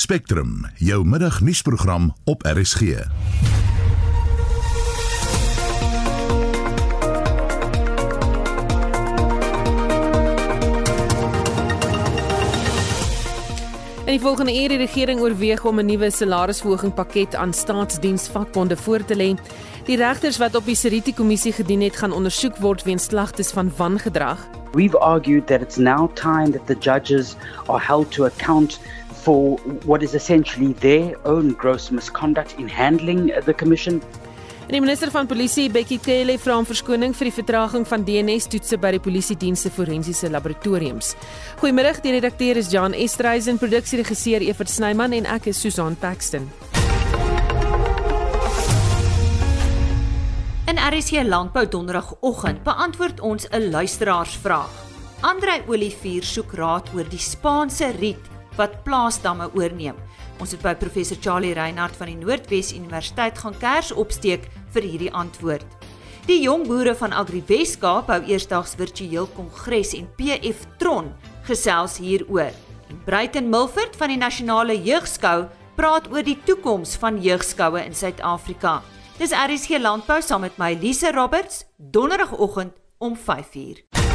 Spectrum, jou middagnuusprogram op RSG. In die volgende uur die regering oorweeg om 'n nuwe salarisverhoging pakket aan staatsdiensvakbonde voor te lê. Die regters wat op die Seriti kommissie gedien het, gaan ondersoek word weens klagtes van wangedrag. We've argued that it's now time that the judges are held to account for what is essentially their own gross misconduct in handling the commission. En die minister van polisie, Bekkie Cele, vra om verskoning vir die vertraging van DNA-toetse by die polisiedienste forensiese laboratoriums. Goeiemiddag, die redakteur is Jan Estreisen, produksieregisseur Evert Snyman en ek is Susan Paxton. In RSC Landbou Donderdagoggend beantwoord ons 'n luisteraarsvraag. Andrei Olivier soek raad oor die Spaanse riet wat plaasdamme oorneem. Ons het by professor Charlie Reinhardt van die Noordwes Universiteit gaan kers opsteek vir hierdie antwoord. Die jong boere van Agri Weskaap hou eersdaags virtueel kongres en PF Tron gesels hieroor. En Bruiten Milford van die Nasionale Jeugskou praat oor die toekoms van jeugskoue in Suid-Afrika. Dis RSG Landbou saam met my Lise Roberts, donderdagoggend om 5uur.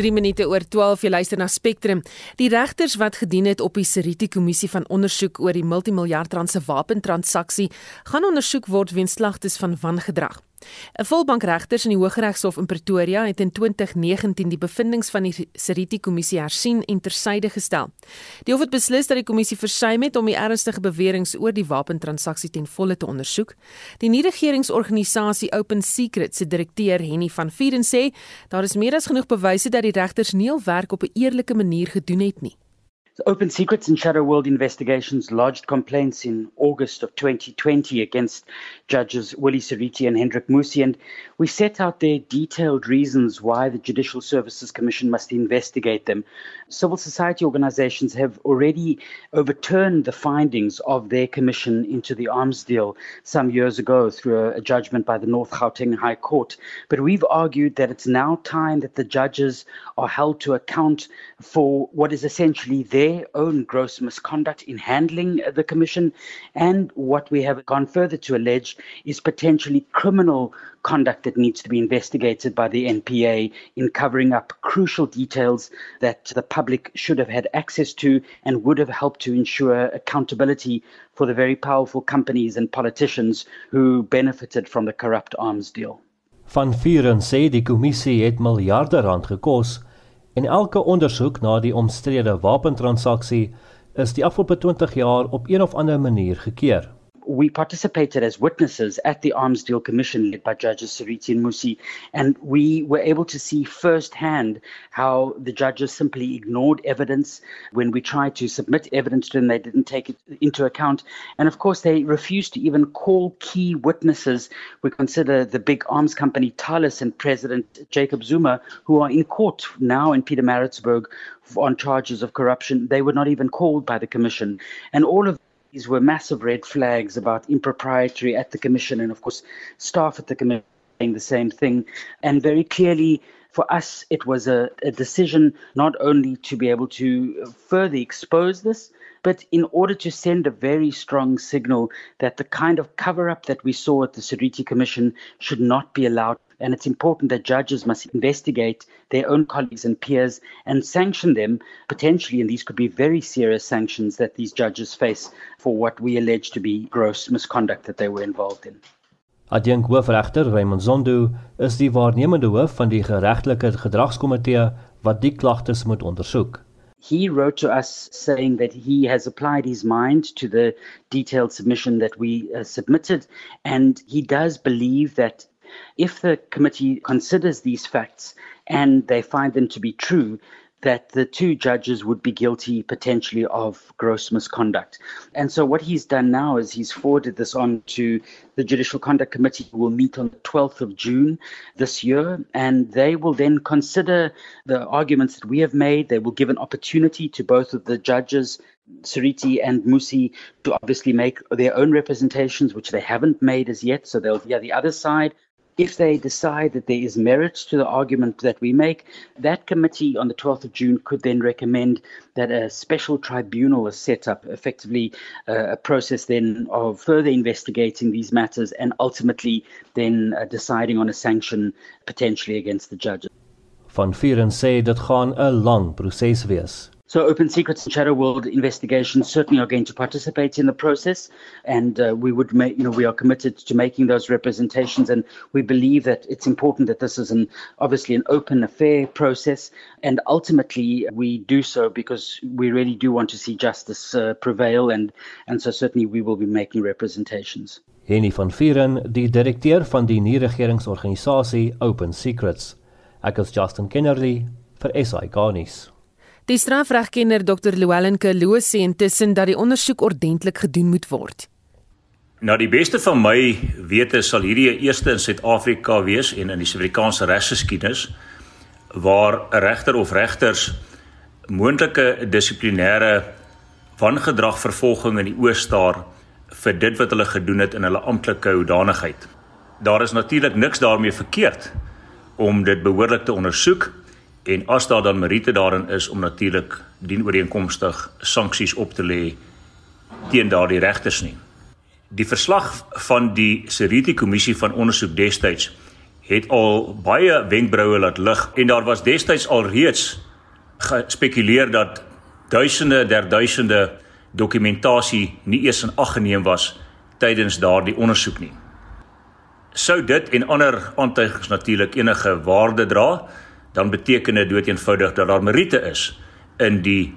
3 minute oor 12 jy luister na Spectrum. Die regters wat gedien het op die Seriti kommissie van ondersoek oor die multimiljard rand se wapentransaksie, gaan ondersoek word weens klagtes van wangedrag. 'n Volbankregters in die Hooggeregshof in Pretoria het in 2019 die bevindinge van die Seriti kommissie hersien en tersyde gestel. Die hof het beslis dat die kommissie versuim het om die ernstige beweringe oor die wapentransaksie ten volle te ondersoek. Die nie-regeringsorganisasie Open Secrets se direkteur Henny van Vieren sê daar is meer as genoeg bewyse dat die regters nie hul werk op 'n eerlike manier gedoen het nie. Open Secrets and Shadow World Investigations lodged complaints in August of 2020 against judges Willie Ceriti and Hendrik Musi, and we set out their detailed reasons why the Judicial Services Commission must investigate them. Civil society organizations have already overturned the findings of their commission into the arms deal some years ago through a, judgment by the North Gauteng High Court. But we've argued that it's now time that the judges are held to account for what is essentially their own gross misconduct in handling the commission and what we have gone further to allege is potentially criminal conduct that needs to be investigated by the NPA in covering up crucial details that the public should have had access to and would have helped to ensure accountability for the very powerful companies and politicians who benefited from the corrupt arms deal. Van Vuren sê die kommissie het miljarde rand gekos en elke ondersoek na die omstrede wapentransaksie is die afgelope 20 jaar op een of ander manier gekeer. We participated as witnesses at the Arms Deal Commission led by Judges Sariti and Musi, and we were able to see firsthand how the judges simply ignored evidence when we tried to submit evidence to them. They didn't take it into account, and of course, they refused to even call key witnesses. We consider the big arms company Thales and President Jacob Zuma, who are in court now in Peter Maritzburg on charges of corruption. They were not even called by the commission, and all of these were massive red flags about impropriety at the commission, and of course, staff at the commission saying the same thing. And very clearly, for us, it was a, a decision not only to be able to further expose this, but in order to send a very strong signal that the kind of cover up that we saw at the Sariti Commission should not be allowed. And it's important that judges must investigate their own colleagues and peers and sanction them potentially. And these could be very serious sanctions that these judges face for what we allege to be gross misconduct that they were involved in. Adjunk hoofregter Raymond Zondo is die waarnemende hoof van die geregtelike gedragskomitee wat die klagtes moet ondersoek. he wrote to us saying that he has applied his mind to the detailed submission that we uh, submitted, and he does believe that if the committee considers these facts and they find them to be true, that the two judges would be guilty potentially of gross misconduct. And so what he's done now is he's forwarded this on to the Judicial Conduct Committee who will meet on the 12th of June this year and they will then consider the arguments that we have made. They will give an opportunity to both of the judges Sariti and Musi to obviously make their own representations which they haven't made as yet so they'll hear the other side If they decide that there is merit to the argument that we make, that committee on the 12th of June could then recommend that a special tribunal is set up, effectively uh, a process then of further investigating these matters and ultimately then uh, deciding on a sanction potentially against the judges. Van Vieren sê dit gaan 'n lang proses wees. So, Open Secrets and Shadow World investigations certainly are going to participate in the process, and uh, we would make, you know, we are committed to making those representations, and we believe that it's important that this is an obviously an open, fair process, and ultimately we do so because we really do want to see justice uh, prevail, and and so certainly we will be making representations. Henny van Vieren, die direkteur van die nie-regeringsorganisasie Open Secrets. Ek is Justin Kennedy vir SI Garnis. Die strafregkenner Dr. Llewellyn Kerlo sê intussen dat die ondersoek ordentlik gedoen moet word. Na die beste van my wete sal hierdie eerste in Suid-Afrika wees en in die Suid-Afrikaanse regsgeskiedenis waar 'n regter of regters moontlike dissiplinêre wangedrag vervolging in die oë staar vir dit wat hulle gedoen het in hulle amptelike hoedanigheid. Daar is natuurlik niks daarmee verkeerd om dit behoorlik te ondersoek en as daar dan meriete daarin is om natuurlik dien ooreenkomstig sanksies op te lê teen daardie regters nie. Die verslag van die Seriti kommissie van ondersoek destyds het al baie wenkbroue laat lig en daar was destyds al reeds gespekuleer dat duisende der duisende dokumentasie nie eers in ag geneem was tydens daardie ondersoek nie. Sou dit en ander aantuigings natuurlik enige waarde dra, dan beteken dit doeteenvoudig dat daar meriete is in die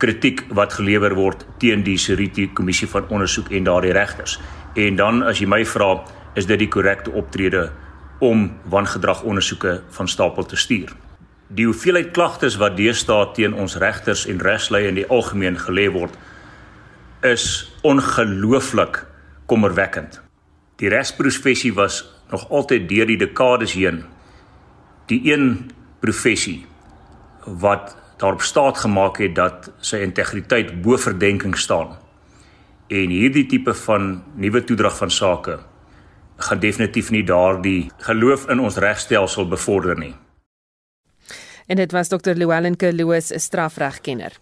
kritiek wat gelewer word teen die Seriti kommissie van ondersoek en daardie regters. En dan as jy my vra, is dit die korrekte optrede om wangedrag ondersoeke van stapel te stuur. Die hoeveelheid klagtes wat deesdae teen ons regters en regslei in die algemeen gelê word, is ongelooflik kommerwekkend. Die regsprofessie was nog altyd deur die dekades heen die een professie wat daarop staat gemaak het dat sy integriteit bo verdenking staan. En hierdie tipe van nuwe toedrag van sake gaan definitief nie daardie geloof in ons regstelsel bevorder nie. En dit was Dr. Llewellyn Kerloos, 'n strafregkenner.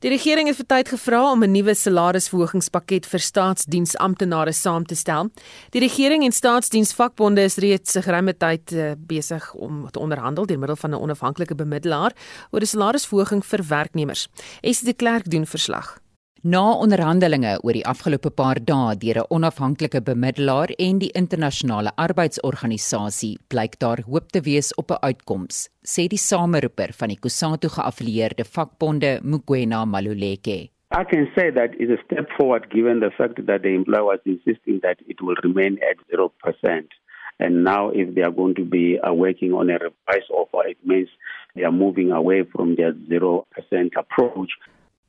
Die regering het vir tyd gevra om 'n nuwe salarisverhogingspakket vir staatsdiensamptenare saam te stel. Die regering en staatsdiensvakbonde is reeds geruime tyd eh, besig om te onderhandel deur middel van 'n onafhanklike bemiddelaar oor 'n salarisverhoging vir werknemers. Esie de Klerk doen verslag. Na onderhandelinge oor die afgelope paar dae deur 'n onafhanklike bemiddelaar en die internasionale arbeidsorganisasie, blyk daar hoop te wees op 'n uitkoms, sê die sameroeper van die Kusatu geaffilieerde vakbonde, Mugwena Maluleke. I can say that is a step forward given the fact that the employer was insisting that it will remain at 0%. And now if they are going to be uh, working on a revised offer, it means they are moving away from their 0% approach.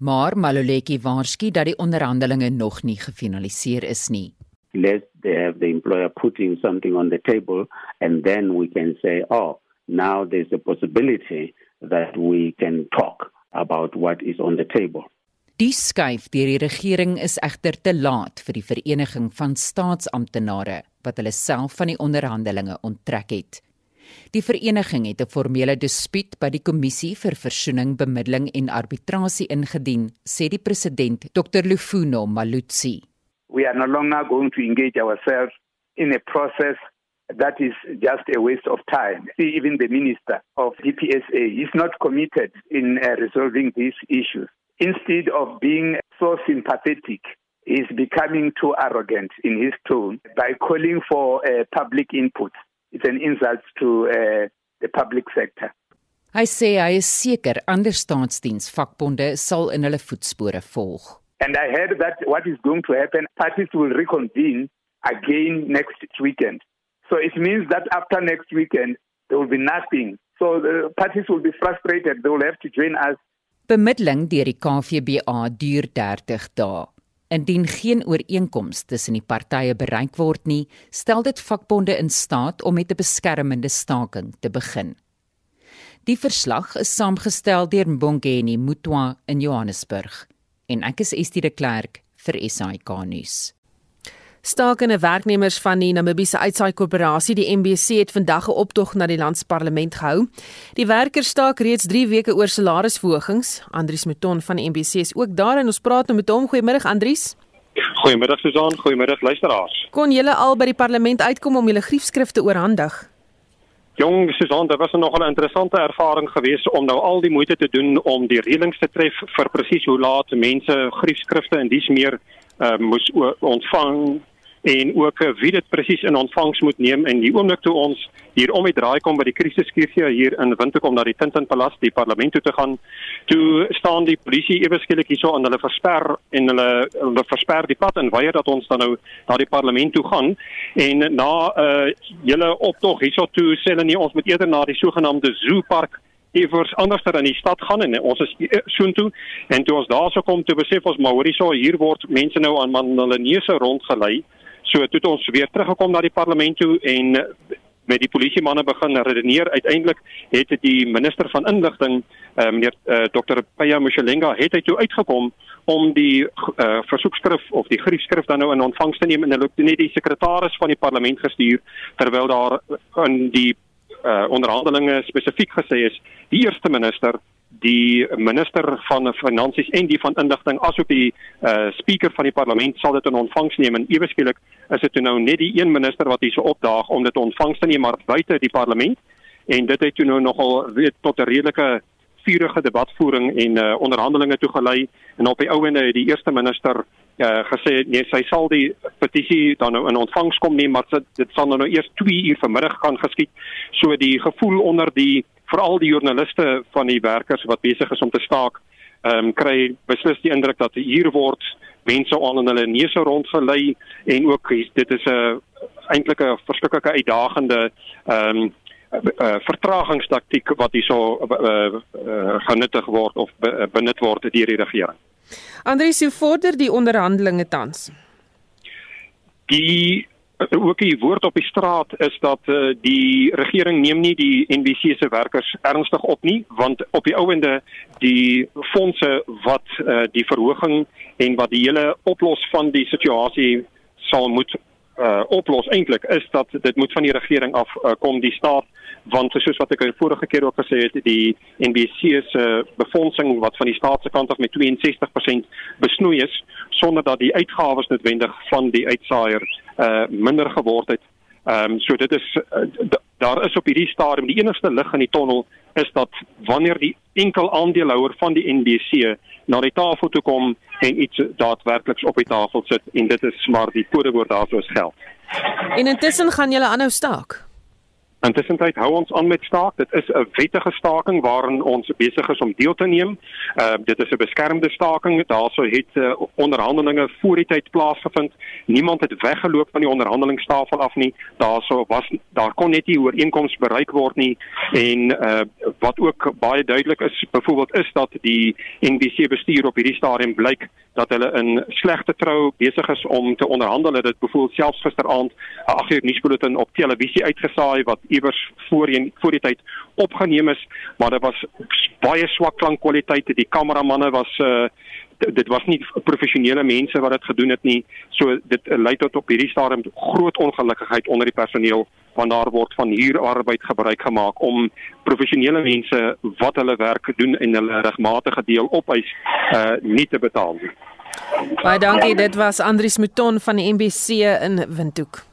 Maar Maluleki waarsku dat die onderhandelinge nog nie gefinaliseer is nie. Let they have the employer putting something on the table and then we can say, oh, now there's a possibility that we can talk about what is on the table. Die skuif deur die regering is egter te laat vir die vereniging van staatsamptenare wat hulle self van die onderhandelinge onttrek het. Die vereniging het 'n formele dispuut by die kommissie vir versoening, bemiddeling en arbitrasie ingedien, sê die president, Dr. Lufuno Malutsi. We are no longer going to engage ourselves in a process that is just a waste of time. See, even the minister of DPSA is not committed in uh, resolving these issues. Instead of being so sympathetic, he is becoming too arrogant in his tone by calling for uh, public input. It's an insult to uh, the public sector. Hy sê hy is seker ander staatsdiensvakbonde sal in hulle voetspore volg. And I heard that what is going to happen parties will reconvene again next weekend. So it means that after next weekend there will be nothing. So the parties will be frustrated. They will have to join us. Bemiddeling deur die KVBA duur 30 dae. Indien geen ooreenkoms tussen die partye bereik word nie, stel dit vakbonde in staat om met 'n beskermende staking te begin. Die verslag is saamgestel deur Mbongeni Mutwa in Johannesburg en ek is Estie de Klerk vir SAK nuus. Stakende werknemers van die Namibiese Uitsaai Korporasie, die MBC, het vandag 'n optog na die landsparlement gehou. Die werkers staak reeds 3 weke oor salarisverhogings. Andries Mouton van die MBC is ook daar en ons praat nou met hom. Goeiemôre Andries. Goeiemiddag Susan, goeiemiddag luisteraars. Kon julle al by die parlement uitkom om julle griefskrifte oorhandig? Jong Susan, dit was nog 'n interessante ervaring geweest om nou al die moeite te doen om die reëlings te tref vir presies hoe laat mense griefskrifte en dis meer uh, moes ontvang en ook uh, wie dit presies in ontvangs moet neem en die oomblik toe ons hier om die draai kom by die krisiskuursie hier in Windhoek om na die Tintin Palace die parlement toe te gaan toe staan die polisie ewe skielik hierso aan hulle versper en hulle hulle versper die pad en weier dat ons dan nou na die parlement toe gaan. En na 'n uh, hele optog hierso toe sê hulle nie ons moet eerder na die sogenaamde zoo park iewers anderster in die stad gaan en ons is eh, soontoe. En toe ons daarso kom toe besef ons maar hoorie so hier word mense nou aan man hulle neuse rondgelei So toe het ons weer teruggekom na die parlement toe en met die polisiemanne begin redeneer. Uiteindelik het die minister van inligting, uh, meneer uh, Dr. Paya Moshelenga, het hy toe uitgekom om die uh, versoekskrif of die griefskrif dan nou in ontvangs te neem en hulle het net die sekretaris van die parlement gestuur terwyl daar in die uh, onderhandelinge spesifiek gesê is die eerste minister die minister van finansies en die van inligting asook die uh, speaker van die parlement sal dit in ontvangs neem. En ewe skielik is dit nou net die een minister wat hier so opdaag om dit ontvangs te neem maar buite die parlement. En dit het nou nogal weet tot 'n redelike vurige debatvoering en uh, onderhandelinge toegelei. En op die ouende het die eerste minister uh, gesê nee sy sal die petisie dan nou in ontvangs kom neem maar dit sal nou, nou eers 2 uur vanmiddag gaan geskied so die gevoel onder die veral die joernaliste van die werkers wat besig is om te staak, ehm um, kry beslis die indruk dat hier word mense aan in hulle neuse rondgelei en ook dit is 'n eintlik 'n verskriklike uitdagende ehm um, uh, vertragingstaktiek wat hierso uh, uh, genuttig word of be, benut word deur die regering. Andries, hoe vorder die onderhandelinge tans? Die ook die woord op die straat is dat uh, die regering neem nie die NBC se werkers ernstig op nie want op die ouende die fondse wat uh, die verhoging en wat die hele oplos van die situasie sal moet uh, oplos eintlik is dat dit moet van die regering af uh, kom die staat want soos wat ek vorige keer ook gesê het die NBC se uh, befondsing wat van die staat se kant af met 62% besnoei is sonder dat die uitgawes noodwendig van die uitsaaier uh minder geword het. Ehm um, so dit is uh, daar is op hierdie stadium die enigste lig in die tonnel is dat wanneer die enkel aandeelhouer van die NBC na die tafel toe kom en iets daadwerkliks op die tafel sit en dit is maar die kodewoord daarso is geld. En intussen gaan julle aanhou staak. Intussen tyd hou ons aan met staak. Dit is 'n wettige staking waarin ons besig is om deel te neem. Uh dit is 'n beskermde staking. Daarso het uh, onderhandelinge voor die tyd plaasgevind. Niemand het weggeloop van die onderhandelingstafel af nie. Daarso was daar kon net nie ooreenkomste bereik word nie en uh wat ook baie duidelik is, byvoorbeeld is dat die NBC bestuur op hierdie stadium blyk dat hulle in slegte trou besig is om te onderhandel. Dit byvoorbeeld selfs gisteraand 'n 8 uur nuusbulletin op televisie uitgesaai wat iewers voorheen voor die tyd opgeneem is, maar dit was baie swak klankkwaliteit. Die kameramanne was uh dit was nie professionele mense wat dit gedoen het nie. So dit lei tot op hierdie stadium groot ongelukkigheid onder die personeel want daar word van huurarbeid gebruik gemaak om professionele mense wat hulle werk doen en hulle regmatige deel opeis uh nie te betaal nie. Baie dankie, dit was Andrius Mouton van die MBC in Windhoek.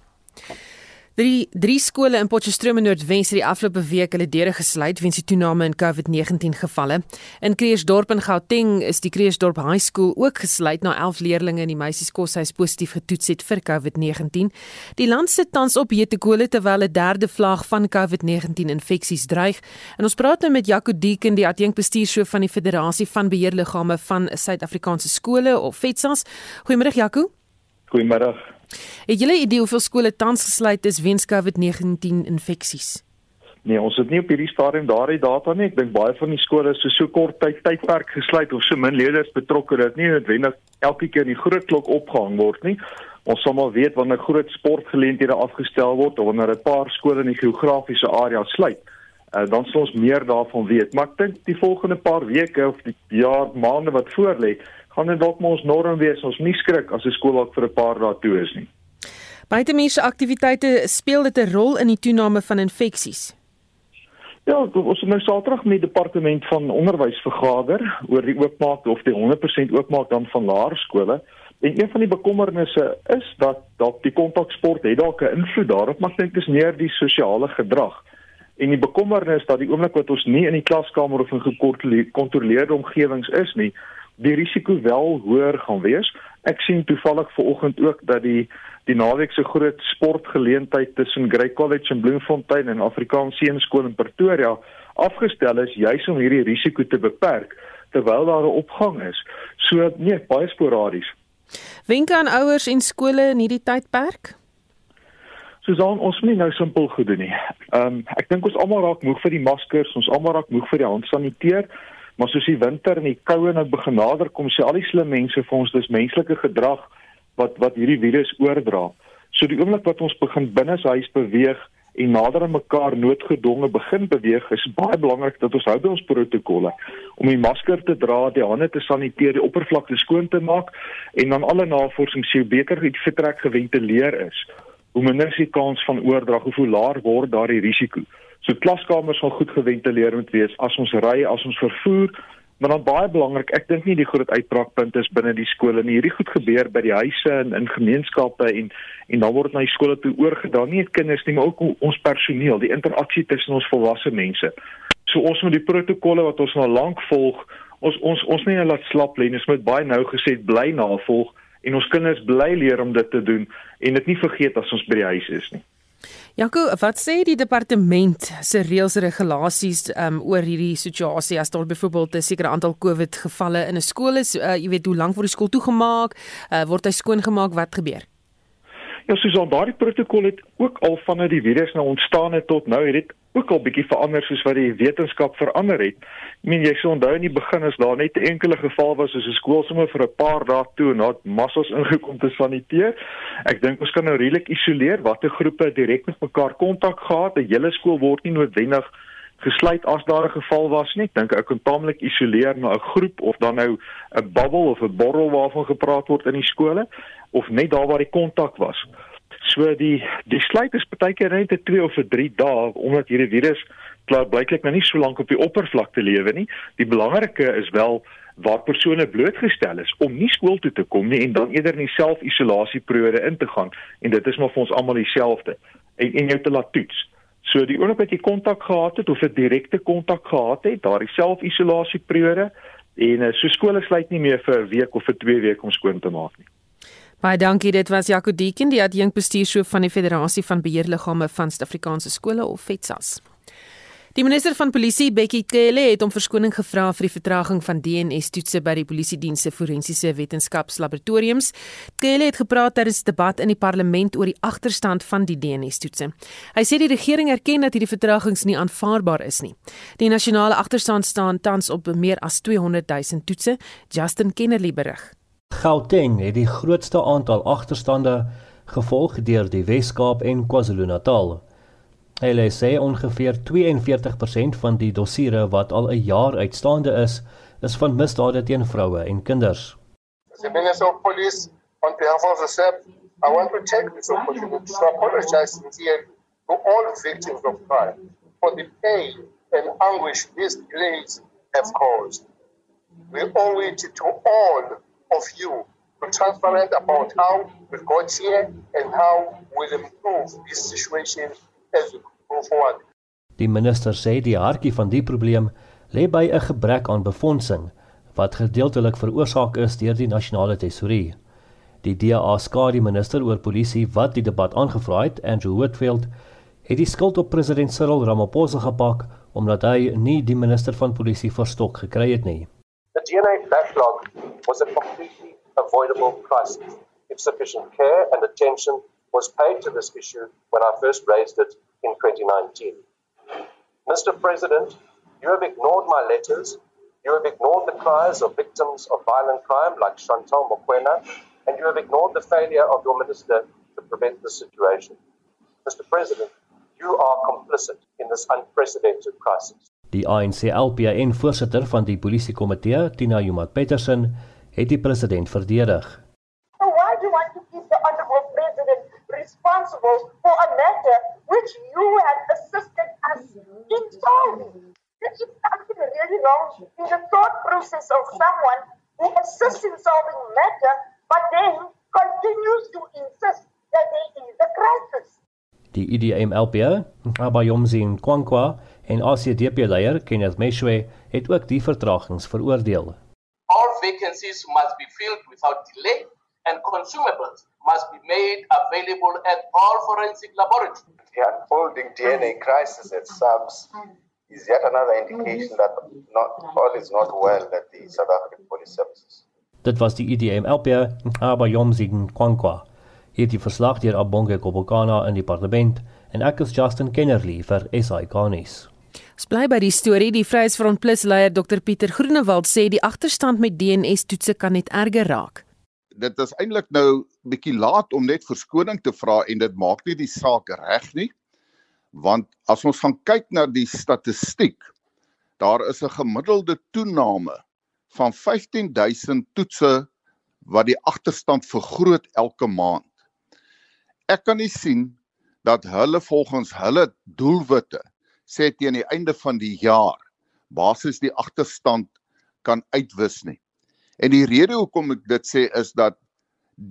Drie drie skole in Potchefstroom in Noordwes het die afgelope week hulle deure gesluit weens die toename in COVID-19 gevalle. In Kreersdorp in Gauteng is die Kreersdorp High School ook gesluit na 11 leerders in die meisieskoshuis positief getoets het vir COVID-19. Die land sit tans op hete kolle terwyl 'n derde vlaag van COVID-19 infeksies dreig. En ons praat nou met Jaco Deeken, die adjunkbestuurshoof van die Federasie van Beheerliggame van Suid-Afrikaanse skole of FETSAS. Goeiemôre Jaco. Goeiemôre. Het julle idee hoeveel skole tans gesluit is weens COVID-19 infeksies? Nee, ons het nie op hierdie stadium daardie data nie. Ek dink baie van die skole is so so kort tyd tydperk gesluit of so min leerders betrokke dat nie noodwendig elke keer die groot klok opgehang word nie. Ons sal maar weet wanneer groot sportgeleenthede afgestel word of wanneer 'n paar skole in die geografiese area sluit. Uh, dan sal ons meer daarvan weet. Maar ek dink die volgende paar weke of die jaar maande wat voorlê, gaan dit dalk maar ons norm wees ons nie skrik as 'n skool dalk vir 'n paar dae toe is nie. Buitemuurse aktiwiteite speel dit 'n rol in die toename van infeksies. Ja, ons het nou Saterdag met die departement van onderwys vergader oor die oopmaak of die 100% oopmaak dan van laerskole. En een van die bekommernisse is dat dat die kontaksport het dalk 'n invloed daarop, maar ek dink dis meer die sosiale gedrag. En die bekommernis dat die oomblik wat ons nie in die klaskamer of in gekontroleerde omgewings is nie, die risiko wel hoër gaan wees. Ek sien toevallig vanoggend ook dat die die naweek se groot sportgeleentheid tussen Grey College en Bloemfontein en Afrikaans Seunskool in Pretoria afgestel is juis om hierdie risiko te beperk terwyl daar 'n opgang is. So nee, baie sporadies. Wenke aan ouers en skole in hierdie tydperk? Susan, ons moet nou simpel goed doen nie. Ehm um, ek dink ons almal raak moeg vir die maskers, ons almal raak moeg vir die handsaniteer. Maar soos die winter en die koue nou begin nader kom, sê al die slim mense vir ons dis menslike gedrag wat wat hierdie virus oordra. So die oomblik wat ons begin binne huis beweeg en nader aan mekaar noodgedwonge begin beweeg, is baie belangrik dat ons hou by ons protokolle om die masker te dra, die hande te saniteer, die oppervlakte skoon te maak en dan alle navorsing sê beter die vertrek geventileer is, hoe minder is die kans van oordrag, hoe laer word daardie risiko. So klaskamers sal goed geventileer moet wees as ons ry, as ons vervoer, Maar dan baie belangrik, ek dink nie die groot uitbraakpunt is binne die skole nie. Hierdie goed gebeur by die huise en in gemeenskappe en en dan word na die skole toe oorgedra. Nie net kinders nie, maar ook ons personeel, die interaksie tussen ons volwasse mense. So ons moet die protokolle wat ons nou lank volg, ons ons ons nie laat slap lê nie. Ons moet baie nou gesê bly navolg en ons kinders bly leer om dit te doen en dit nie vergeet as ons by die huis is nie. Jaco, wat sê die departement se reëls en regulasies um, oor hierdie situasie as daar byvoorbeeld 'n sekere aantal COVID gevalle in 'n skool is? Uh, jy weet hoe lank word die skool toegemaak? Uh, word hy skoongemaak? Wat gebeur? Ja, Susan, daardie protokol het ook al vanaf die virus nou ontstaan het tot nou het dit ook al bietjie verander soos wat die wetenskap verander het. Ek meen jy sou onthou in die begin as daar net 'n enkele geval was soos 'n skool sommer vir 'n paar dae toe en het massas ingekom te saniteer. Ek dink ons kan nou redelik isoleer watter groepe direk met mekaar kontak gehad. 'n Hele skool word nie noodwendig gesluit as daar 'n geval was nie. Ek dink ek kan taamlik isoleer na 'n groep of dan nou 'n bubble of 'n borrel waarvan gepraat word in die skole of net daar waar die kontak was. So die die sluit is baie keer net 'n 2 of 'n 3 dae omdat hierdie virus klaar blyklik nou nie so lank op die oppervlakte lewe nie. Die belangrike is wel waar persone blootgestel is om nie skool toe te kom nie en dan eerder in self-isolasieperiode in te gaan en dit is maar vir ons almal dieselfde en en jou te laat toets. So die oomblik wat jy kontak gehad het of 'n direkte kontak gehad het, daardie self-isolasieperiode en uh, so skole sluit nie meer vir 'n week of vir 2 weke om skoon te maak nie. Baie dankie. Dit was Jaco Deeken, die adjunk bestuurshoof van die Federasie van Beheerliggame van Suid-Afrikaanse skole of FETSAS. Die minister van Polisie, Bekkie Cele, het om verskoning gevra vir die vertraging van DNS-toetse by die Polisiedienste Forensiese Wetenskapslaboratoriums. Cele het gepraat ter is debat in die parlement oor die agterstand van die DNS-toetse. Hy sê die regering erken dat hierdie vertragings nie aanvaarbaar is nie. Die nasionale agterstand staan tans op meer as 200 000 toetse. Justin Kennerly berig. Gauteng het die grootste aantal agterstande gevolg deur die Wes-Kaap en KwaZulu-Natal. Hulle sê ongeveer 42% van die dossiere wat al 'n jaar uitstaande is, is van misdade teen vroue en kinders. The Minister of Police, on behalf of the SEP, I want to take this opportunity to apologize sincerely to all victims of crime for the pain and anguish these delays have caused. We owe it to all of you be transparent about how we got here and how we'll improve this situation as we go forward. Die minister sê die hartjie van die probleem lê by 'n gebrek aan befondsing wat gedeeltelik veroorsaak is deur die nasionale tesourie. Die DA skaar die minister oor polisie wat die debat aangevra het, Andrew Whitfield, het die skuld op president Cyril Ramaphosa gepak omdat hy nie die minister van polisie verstok gekry het nie. DNA backlog was a completely avoidable crisis if sufficient care and attention was paid to this issue when I first raised it in 2019. Mr. President, you have ignored my letters, you have ignored the cries of victims of violent crime like Chantal Mokwena, and you have ignored the failure of your minister to prevent this situation. Mr. President, you are complicit in this unprecedented crisis. Die ANC-LPN voorsitter van die polisiekomitee, Tina Jumat Petersen, het die president verdedig. So why do you want to keep the honorable president responsible for a matter which you have assisted us in solving. There is something really wrong in the thought process of someone who assists in solving matter, but then continues to insist that there is a crisis. Die IDM-LP, Abayomzi Nkwankwa en ACDP-leier Kenneth Meshwe het ook die vertragings veroordeel. All vacancies must be filled without delay and consumables must be made available at all forensic laboratories. The unfolding DNA crisis at SABS is yet another indication that not all is not well at the South African Police Services. Dit was die IDM-LP, Abayomzi Nkwankwa. Hierdie verslag deur Abonge Kobokana in die parlement en ek is Justin Kennerly vir SAK nuus. Ons bly by die storie. Die Vryheidsfront Plus leier Dr Pieter Groenewald sê die agterstand met DNS-toetse kan net erger raak. Dit is eintlik nou bietjie laat om net verskoning te vra en dit maak nie die saak reg nie. Want as ons gaan kyk na die statistiek, daar is 'n gemiddelde toename van 15000 toetse wat die agterstand vergroot elke maand. Ek kan nie sien dat hulle volgens hulle doelwitte sê teen die einde van die jaar basies die agterstand kan uitwis nie. En die rede hoekom ek dit sê is dat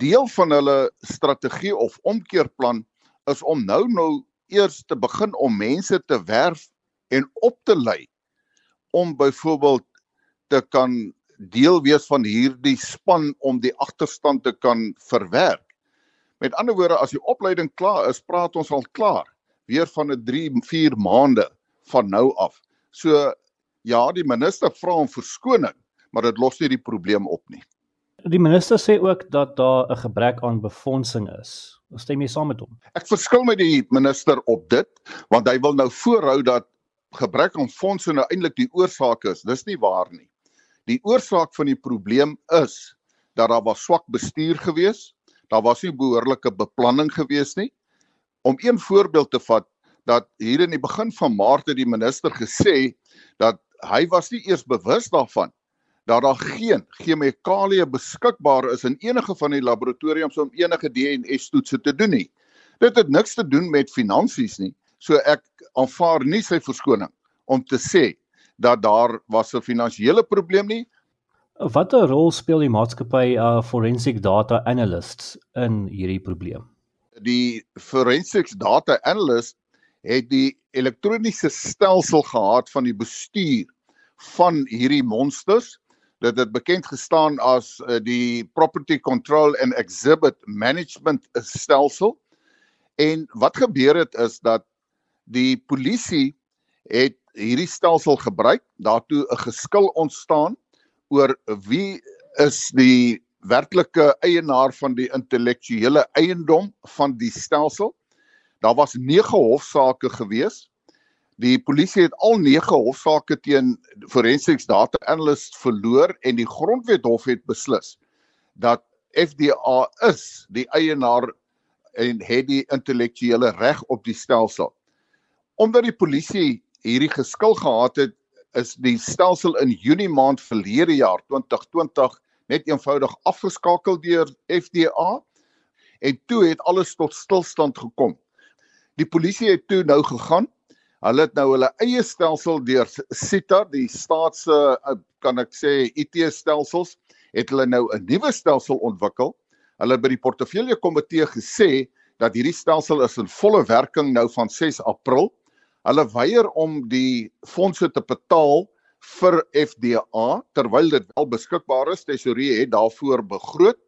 deel van hulle strategie of omkeerplan is om nou nou eers te begin om mense te werf en op te lei om byvoorbeeld te kan deel wees van hierdie span om die agterstand te kan verwerk. Met ander woorde, as die opleiding klaar is, praat ons al klaar weer van 'n 3, 4 maande van nou af. So ja, die minister vra om verskoning, maar dit los nie die probleem op nie. Die minister sê ook dat daar 'n gebrek aan befondsing is. Stem jy saam met hom? Ek verskil met die minister op dit, want hy wil nou voorhou dat gebrek aan fondse nou eintlik die oorsaak is. Dis nie waar nie. Die oorsaak van die probleem is dat daar was swak bestuur gewees. Daar was nie behoorlike beplanning gewees nie. Om een voorbeeld te vat, dat hier in die begin van Maart het die minister gesê dat hy was nie eers bewus daarvan dat daar geen chemikalieë beskikbaar is in enige van die laboratoriums om enige DNS-toetse te doen nie. Dit het niks te doen met finansies nie. So ek aanvaar nie sy verskoning om te sê dat daar was 'n finansiële probleem nie. Watter rol speel die maatskappy uh, Forensic Data Analysts in hierdie probleem? Die Forensic Data Analyst het die elektroniese stelsel gehad van die bestuur van hierdie monsters. Dit het bekend gestaan as uh, die property control and exhibit management stelsel. En wat gebeur het is dat die polisie het hierdie stelsel gebruik. Daartoe 'n geskil ontstaan oor wie is die werklike eienaar van die intellektuele eiendom van die stelsel daar was 9 hofsaake gewees Die polisie het al 9 hofsaake teen Forensics Data Analyst verloor en die Grondwet Hof het beslis dat FDA is die eienaar en het die intellektuele reg op die stelsel. Omdat die polisie hierdie geskil gehad het, is die stelsel in Junie maand verlede jaar 2020 net eenvoudig afgeskakel deur FDA en toe het alles tot stilstand gekom. Die polisie het toe nou gegaan Hulle het nou hulle eie stelsel deur SITA, die staatse eh, kan ek sê IT stelsels, het hulle nou 'n nuwe stelsel ontwikkel. Hulle het by die portefeulje komitee gesê dat hierdie stelsel is in volle werking nou van 6 April. Hulle weier om die fondse te betaal vir FDA terwyl dit wel beskikbaar is. Tesorie het daarvoor begroot.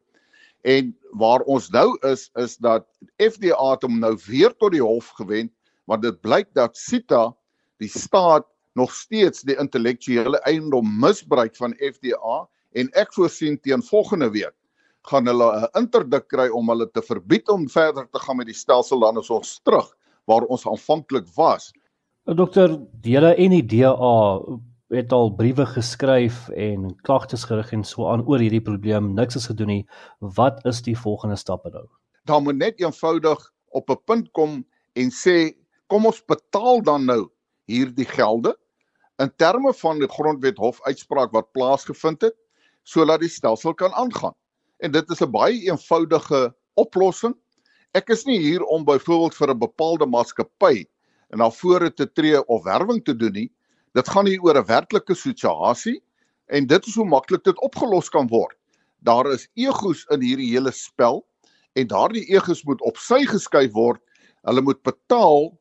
En waar ons nou is is dat FDA het hom nou weer tot die hof gewend want dit blyk dat Sita die staat nog steeds die intellektuele eiendom misbruik van FDA en ek voorsien teen volgende week gaan hulle 'n interdik kry om hulle te verbied om verder te gaan met die stelsel dan is ons terug waar ons aanvanklik was. Dokter, die hele NDA het al briewe geskryf en klagtes gerig en so aan oor hierdie probleem. Niks is gedoen nie. Wat is die volgende stappe nou? Daar moet net eenvoudig op 'n punt kom en sê kom ons betaal dan nou hierdie gelde in terme van die grondwet hof uitspraak wat plaasgevind het sodat die stelsel kan aangaan. En dit is 'n baie eenvoudige oplossing Ek is nie hier om byvoorbeeld vir 'n bepaalde maatskappy na vore te tree of werwing te doen nie. Dit gaan hier oor 'n werklike situasie en dit is hoe maklik dit opgelos kan word. Daar is egos in hierdie hele spel en daardie egos moet op sy geskuif word. Hulle moet betaal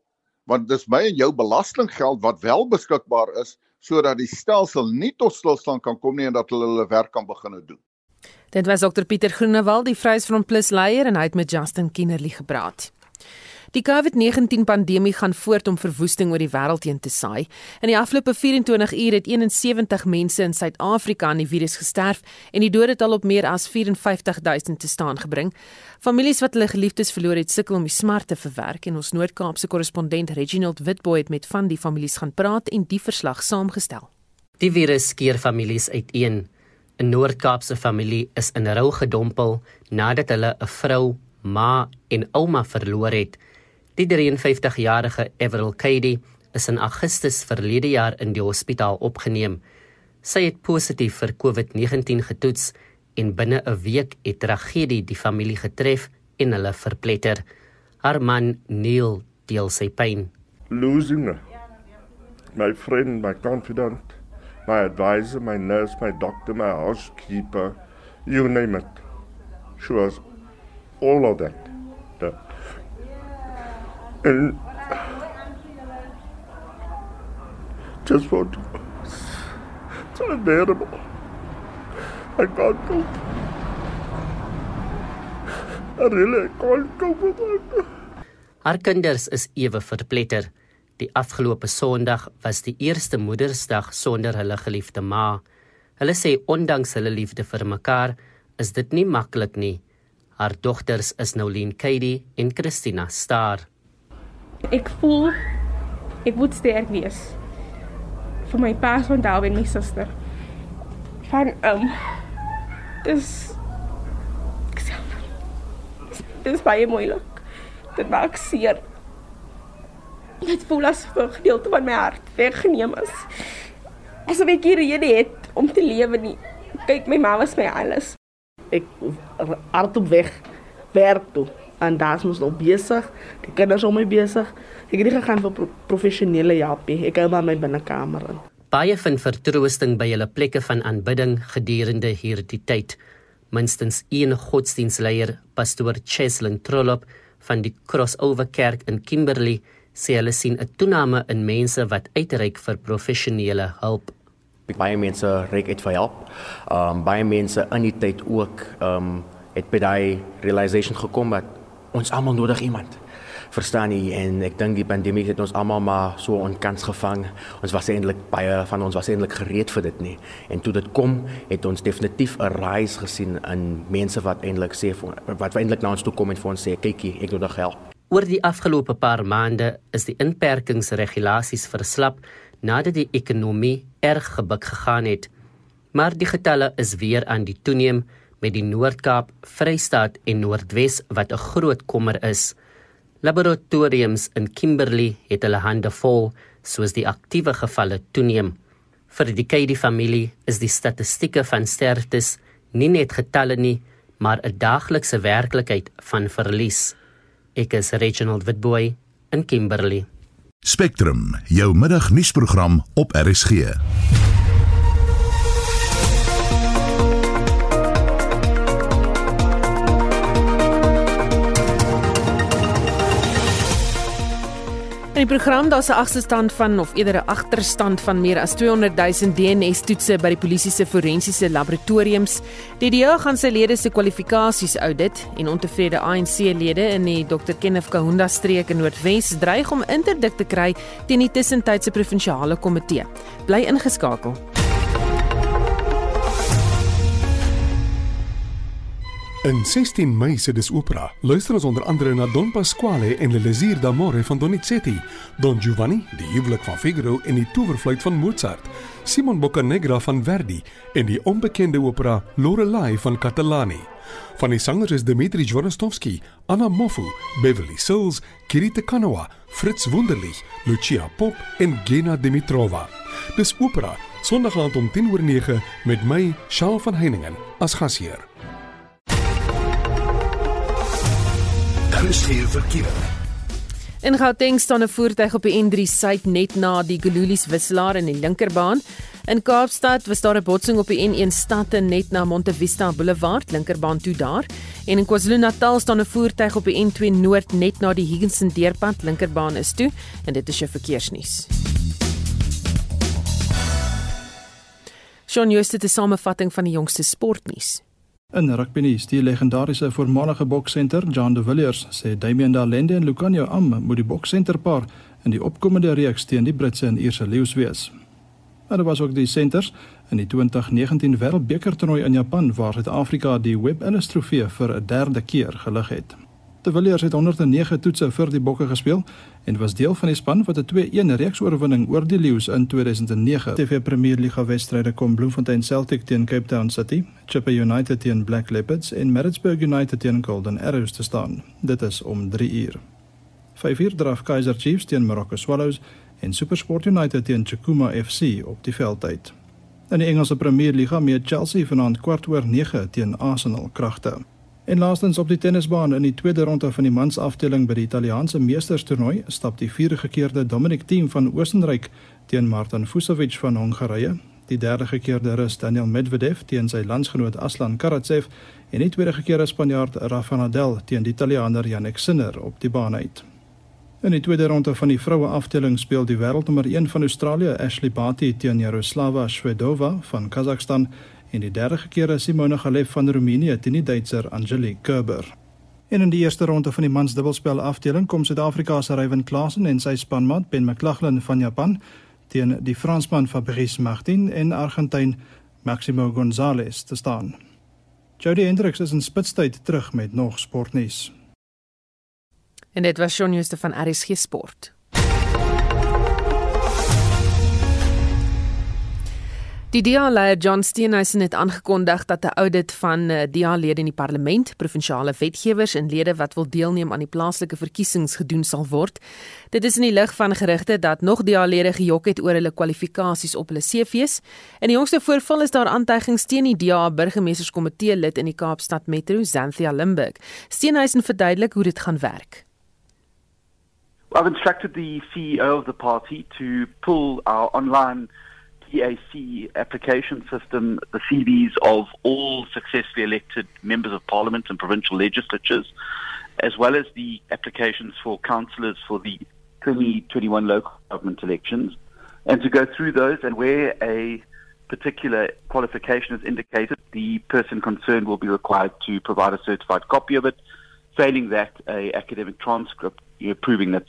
want dis my en jou belastinggeld wat wel beskikbaar is sodat die stelsel nie tot stilstand kan kom nie en dat hulle hulle werk kan begin doen. Dit was Dr Pieter Groenewald, die Vryheidsfront Plus leier en hy het met Justin Kinnerly gepraat. Die COVID-19 pandemie gaan voort om verwoesting oor die wêreld heen te saai. In die afgelope 24 uur het 71 mense in Suid-Afrika aan die virus gesterf en die dode het al op meer as 54000 te staan gebring. Families wat hulle geliefdes verloor het, sukkel om die smart te verwerk en ons Noord-Kaapse korrespondent Reginald Witboy het met van die families gaan praat en die verslag saamgestel. Die virus skeer families uiteen. 'n Noord-Kaapse familie is in rou gedompel nadat hulle 'n vrou, ma en ouma verloor het. Die 53-jarige Everil Cady is in Augustus verlede jaar in die hospitaal opgeneem. Sy het positief vir COVID-19 getoets en binne 'n week het tragedie die familie getref en hulle verpletter. Haar man Neil deel sy pyn. Losing my friend, my confidant, my advisor, my nurse, my doctor, my housekeeper, you name it. She was all of that. And just want to it's unbearable. I can't cope. I really can't cope with it. Haar kinders is ewe verpletter. Die afgelope Sondag was die eerste Moedersdag sonder hulle geliefde ma. Hulle sê ondanks hulle liefde vir mekaar, is dit nie maklik nie. Haar dogters is Nolien Katie en Christina Star. Ek voel ek moet sterk wees vir my pa van daar en my suster. Van ehm um, dis dis baie moeilik. Dit maak seer. Dit voel asof 'n gedeelte van my hart weggeneem is. Asof ek hier rede het om te lewe nie. Kyk, my ma was my alles. Ek hard op weg werk toe en daar's mos nog besig. Die kinders om my besig. Ek het nie gegaan vir pro professionele help nie. Ek hou maar my binnekamer in. Baie vind vertroosting by hulle plekke van aanbidding gedurende hierdie tyd. Minstens een godsdienstleier, pastoor Cheslin Trollop van die Crossover Kerk in Kimberley, sê hulle sien 'n toename in mense wat uitreik vir professionele hulp. Baie mense reik uit vir hulp. Um baie mense in die tyd ook um het by daai realization gekom dat ons almal nodig iemand. Verstaan jy en ek dink die pandemie het ons almal maar so onkans gevang. Ons was eintlik baie van ons was eintlik gereed vir dit nie. En toe dit kom, het ons definitief 'n rise gesien in mense wat eintlik sê wat eintlik na ons toe kom en vir ons sê kykie, ek nodig help. Oor die afgelope paar maande is die inperkingsregulasies verslap nadat die ekonomie erg gebuk gegaan het. Maar die getalle is weer aan die toeneem met die Noord-Kaap, Vrystaat en Noordwes wat 'n groot kommer is. Laboratoriums in Kimberley het hulle hande vol soos die aktiewe gevalle toeneem. Vir die Kaidi familie is die statistieke van sterftes nie net getalle nie, maar 'n daaglikse werklikheid van verlies. Ek is Reginald Witboy in Kimberley. Spectrum, jou middagnuusprogram op RSG. In die program daar's 'n agterstand van of eerder 'n agterstand van meer as 200 000 DNA-toetse by die polisie se forensiese laboratoriums. Die DEA gaan sy lede se kwalifikasies audit en ontevrede ANC-lede in die Dr Kenneth Kahunda streek in Noordwes dreig om interdik te kry teen die tussentydse provinsiale komitee. Bly ingeskakel. In 16 Mei se dis opera. Luister ons onder andere na Don Pasquale en Le Désir d'amore van Donizetti, Don Giovanni, die huwelik van Figaro en die towerfluit van Mozart, Simon Boccanegra van Verdi en die onbekende opera Lorelei van Catalani. Van die sangers is Dmitri Jvonostovsky, Anna Mofu, Beverly Sills, Kirite Kanowa, Fritz Wunderlich, Lucia Pop en Gena Dimitrova. Dis opera, Sondag aand om 10:09 met my, Shaal van Heiningen, as gasheer. RSG verkeer. In Gauteng staan 'n voertuig op die N3 suid net na die Gululies wisselaar in die linkerbaan. In Kaapstad was daar 'n botsing op die N1 stad net na Montevista Boulevard, linkerbaan toe daar. En in KwaZulu-Natal staan 'n voertuig op die N2 noord net na die Higginson deurpad, linkerbaan is toe en dit is jou verkeersnuus. Shaun Jooste het 'n samevatting van die jongste sportnuus. In rugby nuus, die legendariese voormalige boksenter John de Villiers sê Damian Dalende en Lucanio Am moet die boksenterpaar in die opkomende reeks teen die Britse en Ierse leeu's wees. Maar daar was ook die senters in die 2019 Wêreldbeker toernooi in Japan waar Suid-Afrika die Webb Ellis Trofee vir 'n derde keer gelig het. De Villiers het 109 toetse vir die Bokke gespeel en was deel van die span wat 'n 2-1 reeksoorwinning oor die Lions in 2009. TV Premier Liga wedstryde kom Bloemfontein Celtic teen Cape Town City, Chippa United teen Black Leopards en Maritzburg United teen Golden Arrows te staan. Dit is om 3 uur. 5 uur draf Kaizer Chiefs teen Morocco Swallows en SuperSport United teen Chukuma FC op die veldtyd. In die Engelse Premier Liga meet Chelsea vanaand kwart oor 9 teen Arsenal kragte. En laastens op die tennisbaan in die tweede ronde van die mansafdeling by die Italiaanse Meesterstoernooi stap die vierde gekeerde Dominic Thiem van Oostenryk teen Martin Fucsovics van Hongarye. Die derde gekeerde Rus Daniel Medvedev teen sy landsgenoot Aslan Karatsev en die tweede gekeerde Spanjaard Rafa Nadal teen die Italiaaner Jannik Sinner op die baan uit. In die tweede ronde van die vroue afdeling speel die wêreldnommer 1 van Australië Ashley Barty teen Jaroslava Shvedova van Kazakhstan en die derde keer is Simona Halep van Roemenië teen die Duitser Angelique Kerber. En in die eerste ronde van die mansdubbelspel afdeling kom Suid-Afrika se Ryan Klaasen en sy spanmaat Ben McLaughlin van Japan teen die Fransman Fabrice Martin en Argentyn Maximo Gonzalez te staan. Jody Hendricks is in spitstyd terug met nog sportnuus. En dit was Shaun Jooste van RSG Sport. Die DA-leier John Steenhuisen het aangekondig dat 'n audit van eh, DA-lede in die parlement, provinsiale wetgewers en lede wat wil deelneem aan die plaaslike verkiesings gedoen sal word. Dit is in die lig van gerugte dat nog DA-lede gejok het oor hulle kwalifikasies op hulle CV's. In die jongste voorval is daar aantuigings teen die DA burgemeesterskomitee lid in die Kaapstad Metro, Xanthia Limburg. Steenhuisen verduidelik hoe dit gaan werk. I've instructed the CEO of the party to pull our online PAC application system the CVs of all successfully elected members of parliament and provincial legislatures, as well as the applications for councillors for the 2021 local government elections, and to go through those and where a particular qualification is indicated, the person concerned will be required to provide a certified copy of it. Failing that, a academic transcript proving that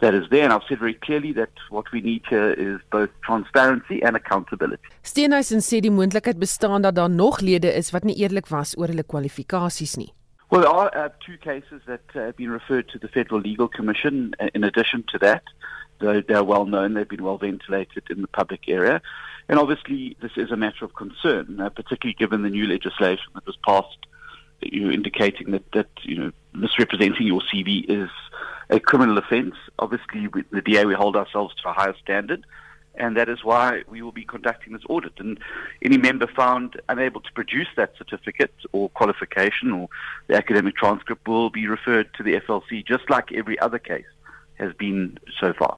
that is there. And I've said very clearly that what we need here is both transparency and accountability. Steenhuisen sê die moontlikheid bestaan dat daar nog lede is wat nie eerlik was oor hulle kwalifikasies nie. Well, there are uh, two cases that uh, have been referred to the Federal Legal Commission. Uh, in addition to that, though they're well known, they've been well ventilated in the public area. And obviously, this is a matter of concern, uh, particularly given the new legislation that was passed, you know, indicating that, that you know misrepresenting your CV is a criminal offence. Obviously, with the DA, we hold ourselves to a higher standard, and that is why we will be conducting this audit. And any member found unable to produce that certificate or qualification or the academic transcript will be referred to the FLC, just like every other case has been so far.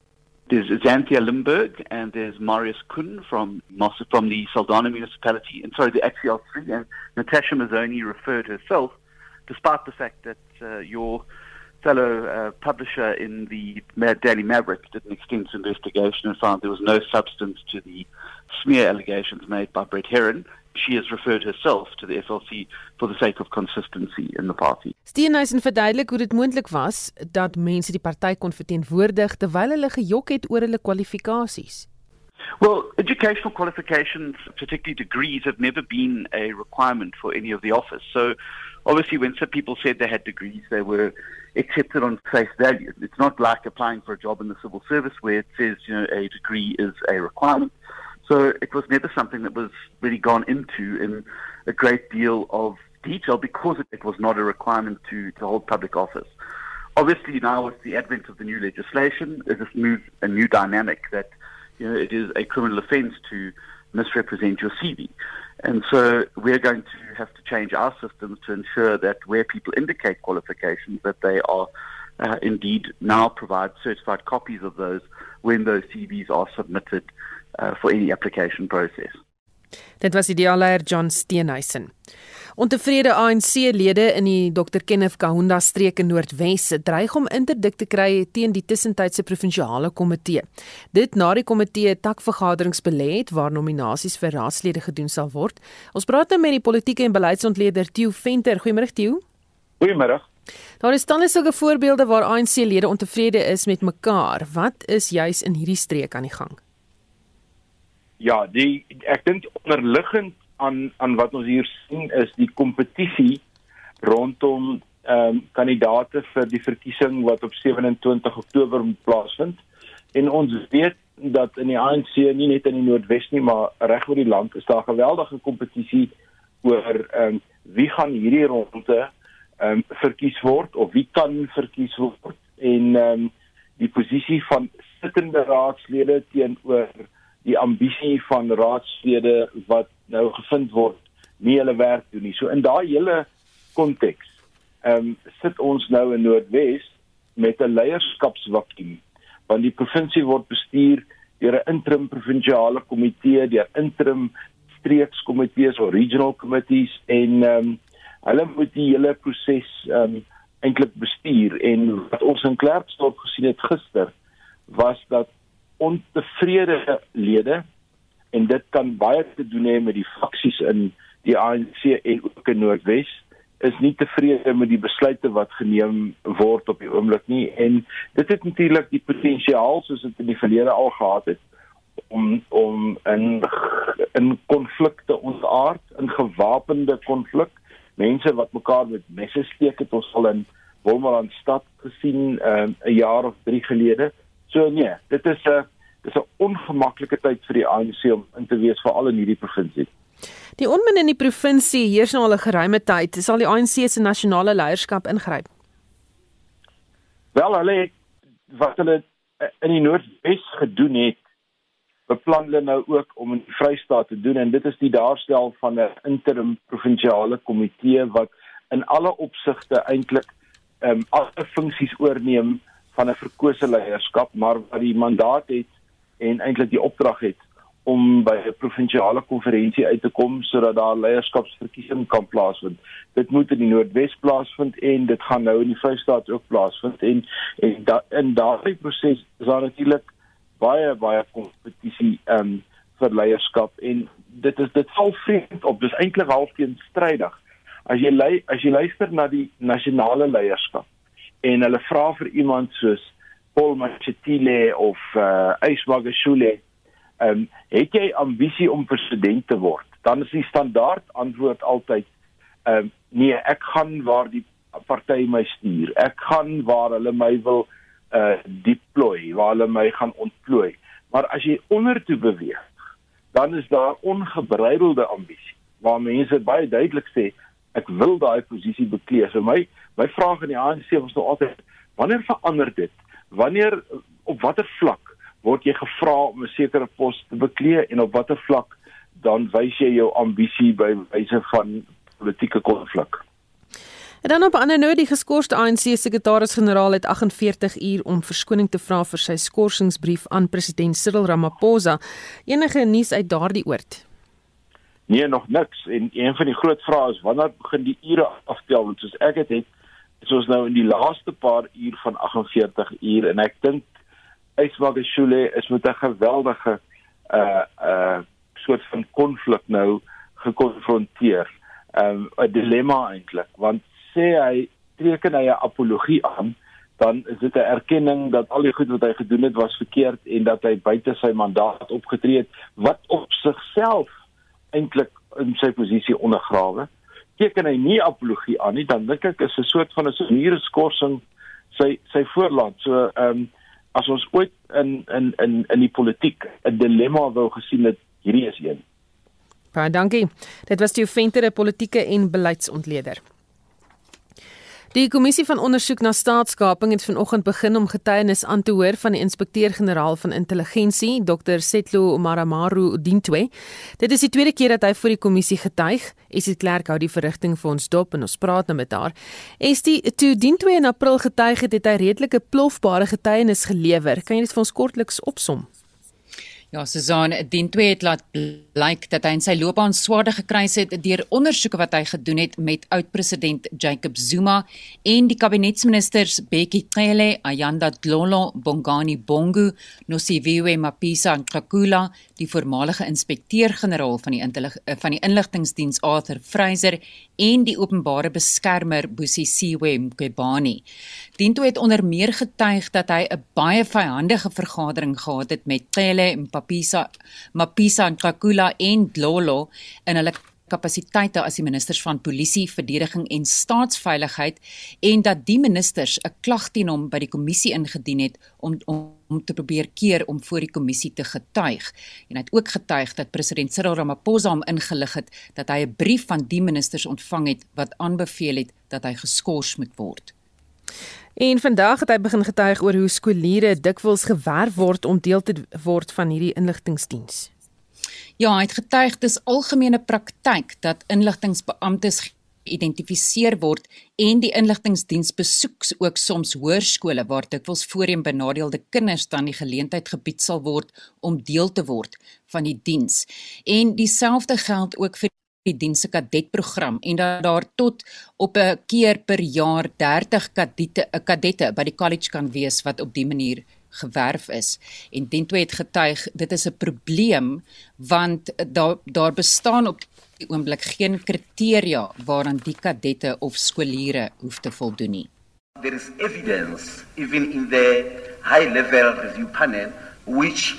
There's Xanthia Limburg and there's Marius Kun from from the Saldana municipality, and sorry, the XCL3. And Natasha Mazzoni referred herself, despite the fact that uh, your fellow uh, publisher in the Daily Maverick did an extensive investigation and found there was no substance to the smear allegations made by Brett Heron. She has referred herself to the FLC for the sake of consistency in the party. Steenhuisen verduidelik hoe dit moontlik was dat mense die party kon verteenwoordig terwyl hulle gejok het oor hulle kwalifikasies. Well, educational qualifications, particularly degrees, have never been a requirement for any of the office. So, obviously, when some people said they had degrees, they were accepted on face value. It's not like applying for a job in the civil service where it says, you know, a degree is a requirement. So, it was never something that was really gone into in a great deal of detail because it was not a requirement to, to hold public office. Obviously, now with the advent of the new legislation, it a new dynamic that you know, it is a criminal offence to misrepresent your CV. And so we're going to have to change our systems to ensure that where people indicate qualifications, that they are uh, indeed now provide certified copies of those when those CVs are submitted uh, for any application process. Dit was idealeier John Steenhuisen. Ontevrede ANC-lede in die Dr Kenneth Kaunda streek in Noordwes dreig om interdik te kry teen die tussentydse provinsiale komitee. Dit na die komitee takvergaderings belê het waar nominasies vir raadslede gedoen sal word. Ons praat nou met die politieke en beleidsontleder Theo Venter. Goeiemôre Theo. Goeiemôre. Daar is dan sulke voorbeelde waar ANC-lede ontevrede is met mekaar. Wat is juis in hierdie streek aan die gang? Ja, die ek dink onderliggend aan aan wat ons hier sien is die kompetisie rondom ehm um, kandidate vir die verkiesing wat op 27 Oktober plaasvind. En ons weet dat in die ANC nie net in die Noordwes nie, maar reg oor die land is daar geweldige kompetisie oor ehm um, wie gaan hierdie ronde ehm um, verkies word of wie kan verkies word en ehm um, die posisie van sittende raadslede teenoor die ambisie van raadslede wat nou gevind word nie hulle werk doen nie. So in daai hele konteks ehm um, sit ons nou in Noordwes met 'n leierskapsvakuum want die provinsie word bestuur deur 'n interim provinsiale komitee, deur interim streekskomitees of regional committees en ehm um, hulle moet die hele proses ehm um, eintlik bestuur en wat ons in Klerksdorp gesien het gister was dat ontevrede lede en dit kan baie te doen hê met die faksies in die ANC en ook in Noordwes is nie tevrede met die besluite wat geneem word op die oomblik nie. En dit het natuurlik die potensiaal soos dit in die verlede al gehad het om om in in konflikte ontaard in gewapende konflik. Mense wat mekaar met messe steek het ons al in Wolmaranstad stad gesien ehm, 'n uh, jaar of 3 gelede So nee, dit is 'n dis 'n ongemaklike tyd vir die ANC om in te wees veral in hierdie provinsie. Die onmin in die provinsie heers nou al 'n geruime tyd. Sal die ANC se nasionale leierskap ingryp? Wel, hulle het wat hulle in die Noordwes gedoen het, beplan hulle nou ook om in die Vrystaat te doen en dit is die daarstel van 'n interim provinsiale komitee wat in alle opsigte eintlik ehm um, alle funksies oorneem van 'n verkose leierskap, maar wat die mandaat het en eintlik die opdrag het om by 'n provinsiale konferensie uit te kom sodat daar leierskapsverkiesing kan plaasvind. Dit moet in die Noordwes plaasvind en dit gaan nou in die Vrystaat ook plaasvind en en da, in daardie proses is daar natuurlik baie baie kompetisie um, vir leierskap en dit is dit val vreemd op. Dis eintlik half teenstrydig. As jy lei, as jy luister na die nasionale leierskap en hulle vra vir iemand soos Paul Machetile of uh Yswagashule, ehm um, het jy ambisie om president te word? Dan is die standaard antwoord altyd ehm um, nee, ek gaan waar die party my stuur. Ek gaan waar hulle my wil uh deploy, waar hulle my gaan ontplooi. Maar as jy ondertoe beweeg, dan is daar ongebreidelde ambisie waar mense baie duidelik sê ek wil daai posisie bekleed. So my My vraag aan die ANC was nou altyd wanneer verander dit? Wanneer op watter vlak word jy gevra om 'n sekere pos te bekleed en op watter vlak dan wys jy jou ambisie by wyse van politieke konflik? En dan op 'n ander noot, die geskorste ANC sekretaris-generaal het 48 uur om verskoning te vra vir sy skorsingsbrief aan president Cyril Ramaphosa. Enige nuus uit daardie oord? Nee, nog niks. En een van die groot vrae is wanneer begin die ure aftel? Want soos ek dit het, het is ons nou in die laaste paar uur van 48 uur en ek dink Yswagashule is met 'n geweldige uh uh soort van konflik nou gekonfronteer. Um 'n dilemma eintlik want sê hy teken hy 'n apologie aan dan is dit 'n erkenning dat al die goed wat hy gedoen het was verkeerd en dat hy buite sy mandaat opgetree het wat op sigself eintlik in sy posisie ondergrawe teken hy nie apologie aan nie, dan dink ek is 'n soort van 'n seniere skorsing sy sy voorland. So ehm um, as ons ooit in in in in die politiek 'n dilemma wou gesien het, hierdie is een. Baie dankie. Dit was die Venter, 'n politieke en beleidsontleder. Die kommissie van ondersoek na staatskaping het vanoggend begin om getuienis aan te hoor van die inspekteur-generaal van intelligensie, Dr. Setlo Maramaru Dintwe. Dit is die tweede keer dat hy voor die kommissie getuig. Esie Clerk hou die verrigting vir ons dop en ons praat nou met haar. Estie, toe Dintwe in April getuig het, het hy redelike plofbare getuienis gelewer. Kan jy dit vir ons kortliks opsom? Ja, Susan, dien twee het laat blyk dat hy in sy loopbaan swaarde gekry het deur ondersoeke wat hy gedoen het met oud-president Jacob Zuma en die kabinetsministers Bekkie Cele, Ayanda Dlolo, Bongani Bongo, Nosiviwe Mapisa Nkakula, die voormalige inspekteur-generaal van die eh, van die inligtingdiens Arthur Fraser en die openbare beskermer Busisiwe Mqebani. Dinto het onder meer getuig dat hy 'n baie vyandige vergadering gehad het met Cele en Papisa, Mapisa Nkakula en Dlolo in hulle kapasiteite as die ministers van polisie, verdediging en staatsveiligheid en dat die ministers 'n klag teen hom by die kommissie ingedien het om om om te probeer keer om voor die kommissie te getuig. En hy het ook getuig dat president Cyril Ramaphosa hom ingelig het dat hy 'n brief van die ministers ontvang het wat aanbeveel het dat hy geskort moet word. En vandag het hy begin getuig oor hoe skooliere dikwels gewerf word om deel te word van hierdie inligtingdiens. Ja, hy het getuig dis algemene praktyk dat inligtingbeamptes geïdentifiseer word en die inligtingdiens besoek ook soms hoërskole waar dikwels voorheen benadeelde kinders dan die geleentheid gebied sal word om deel te word van die diens. En dieselfde geld ook vir die diens se kadetprogram en dat daar tot op 'n keer per jaar 30 kadette 'n kadette by die college kan wees wat op die manier gewerf is en Dento het getuig dit is 'n probleem want daar daar bestaan op die oomblik geen kriteria waaraan die kadette of skooliere hoef te voldoen nie. There is evidence even in the high level review panel which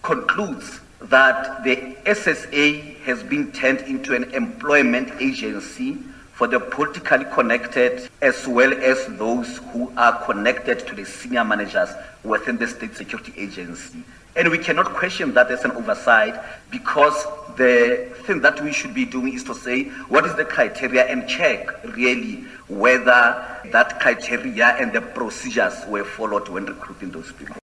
concludes that the SSA has been turned into an employment agency for the politically connected as well as those who are connected to the senior managers within the state security agency. And we cannot question that as an oversight because the thing that we should be doing is to say what is the criteria and check really whether that criteria and the procedures were followed when recruiting those people.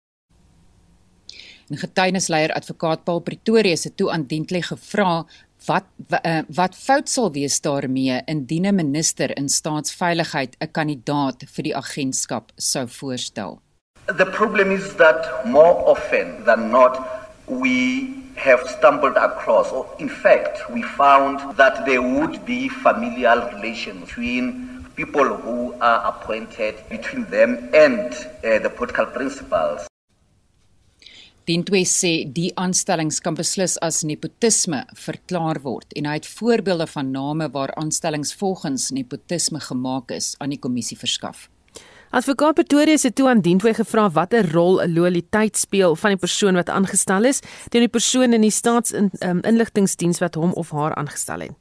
En getuienisleier advokaat Paul Pretorius het toe aan Dientley gevra wat uh, wat fout sal wees daarmee indien 'n minister in staatsveiligheid 'n kandidaat vir die agentskap sou voorstel. The problem is that more often than not we have stumbled across or in fact we found that there would be familial relations between people who are appointed between them and uh, the political principals Dintwe sê die aanstellings kan beslis as nepotisme verklaar word en hy het voorbeelde van name waar aanstellings volgens nepotisme gemaak is aan die kommissie verskaf. Advokaat Pretoria se toe aan Dintwe gevra watter rol 'n loyaliteit speel van die persoon wat aangestel is teen die persoon in die staatsinligtingdiens um, wat hom of haar aangestel het.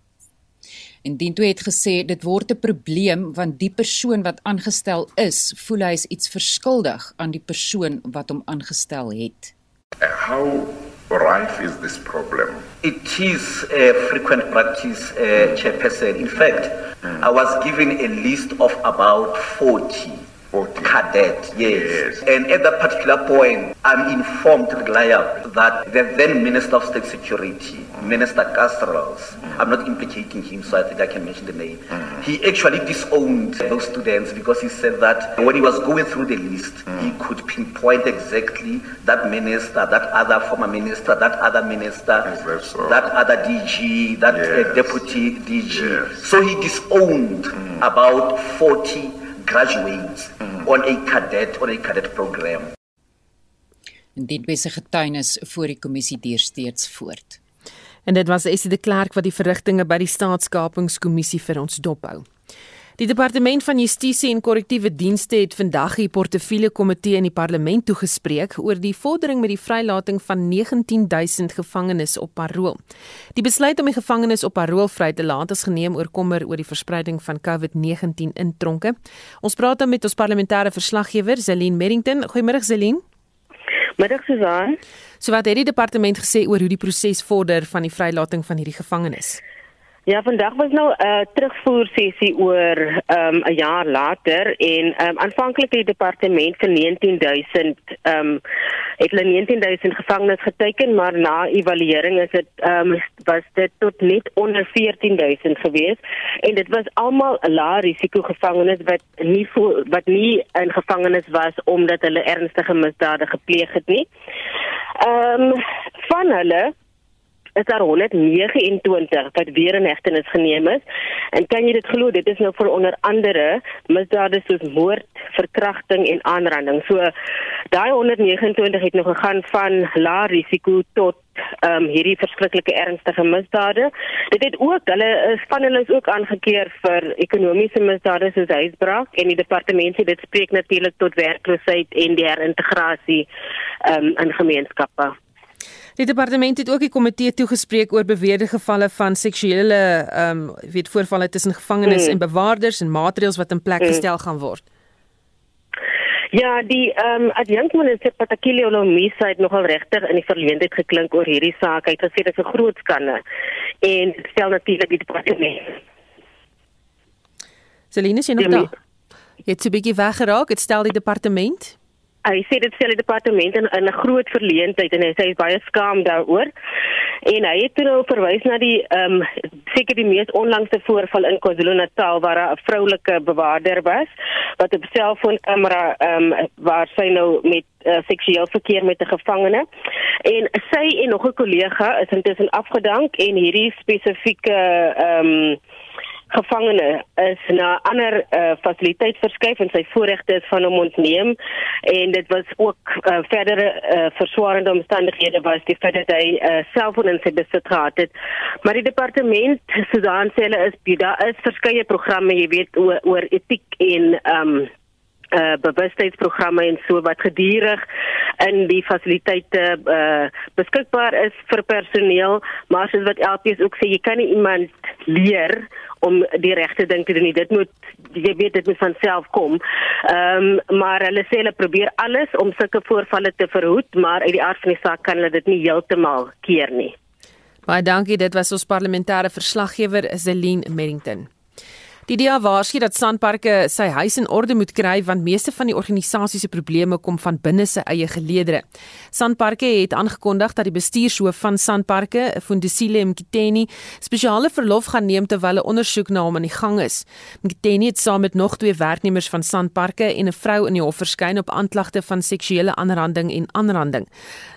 En Dintwe het gesê dit word 'n probleem want die persoon wat aangestel is, voel hy is iets verskuldig aan die persoon wat hom aangestel het. Uh, how rife is this problem? It is a frequent practice, uh, Chairperson. In fact, mm. I was given a list of about 40 cadet, yes. yes. And at that particular point, I'm informed reliably that the then Minister of State Security, mm. Minister Castrals, mm. I'm not implicating him, so I think I can mention the name. Mm. He actually disowned those students because he said that when he was going through the list, he could pinpoint exactly that minister, that other former minister, that other minister, that, so? that other DG, that uh, yes. uh, deputy DG. Yes. So he disowned about 40 graduates mm. on a cadet or a cadet program. En dit wese getuienis voor die kommissie deur steeds voort. En dit was Essie de Klerk wat die verrigtinge by die staatskapingskommissie vir ons dophou. Die departement van Justisie en Korrektiewe Dienste het vandag die portefeulje komitee in die parlement toegespreek oor die vordering met die vrylating van 19000 gevangenes op parol. Die besluit om die gevangenes op parol vry te laat is geneem oor kommer oor die verspreiding van COVID-19 in tronke. Ons praat dan met ons parlementêre verslaggewer Zelin Merrington. Goeiemôre Zelin. Middag Susan. So wat het die departement gesê oor hoe die proses vorder van die vrylating van hierdie gevangenes? Ja, vandag was nou 'n uh, terugvoer sessie oor 'n um, jaar later en um, aanvanklik het die departement vir 19000 ehm um, het hulle 19000 gevangenes geteken, maar na evaluering is dit ehm um, was dit tot net onder 14000 gewees en dit was almal lae risiko gevangenes wat nie vo, wat nie in gevangenes was omdat hulle ernstige misdade gepleeg het nie. Ehm um, van hulle is daar 129 wat weer in hegtenis geneem is. En kan jy dit glo, dit is nou vir onder andere misdade soos moord, verkrachting en aanranding. So daai 129 het nog gegaan van lae risiko tot ehm um, hierdie verskriklike ernstige misdade. Dit het ook hulle span hulle is ook aangekeer vir ekonomiese misdade soos huisbraak en die departement sê dit spreek natuurlik tot werkloosheid en die herintegrasie ehm um, in gemeenskappe. Die departement het ook die komitee toegespreek oor beweerde gevalle van seksuele ehm um, weet voorvalle tussen gevangenes mm. en bewaarders en maatreëls wat in plek mm. gestel gaan word. Ja, die ehm um, adjunkminister Patakile Olomisa het nogal regtig in die verleentheid geklink oor hierdie saak. Hy het gesê dit is 'n groot skande en stel natuurlik die departement. Celine, jy nog daar? Jy het 'n bietjie weggeraak. Dit stel die departement hy sê dit stel die departement in 'n groot verleentheid en hy sê hy is baie skaam daaroor. En hy het toe nou verwys na die ehm um, seker die mees onlangse voorval in KwaZulu-Natal waar 'n vroulike bewaarder was wat op selfoonkamera ehm um, waar sy nou met uh, seksueel verkeer met 'n gevangene. En sy en nog 'n kollega is intussen afgedank en hierdie spesifieke ehm um, gevangene is na ander uh, fasiliteit verskuif en sy voorregte is van hom ontneem. En dit was ook uh, verdere uh, verswaarende omstandighede was die feit dat hy uh, selfoon in sy besit gehad het. Maar die departement Susan sê hulle is daar is verskeie programme jy weet oor, oor etiek en um, uh bewustheidsprogramme en so wat gedurig in die fasiliteite uh beskikbaar is vir personeel. Maar soos wat LPS ook sê jy kan nie iemand leer om die regte ding te doen dit moet jy weet dit moet van self kom. Ehm um, maar hulle sê hulle probeer alles om sulke voorvalle te verhoed maar uit die aard van die saak kan hulle dit nie heeltemal keer nie. Baie dankie. Dit was ons parlementêre verslaggewer Zelin Merrington Die DEA waarsku dat Sanparks sy huis in orde moet kry want meeste van die organisasie se probleme kom van binne sy eie geleedere. Sanparks het aangekondig dat die bestuurshoof van Sanparks, Fundisile Mkiteni, spesiale verlof gaan neem terwyl 'n ondersoek na hom aan die gang is. Mkiteni het saam met nog twee werknemers van Sanparks en 'n vrou in die hof verskyn op aanklagte van seksuele aanranding en aanranding.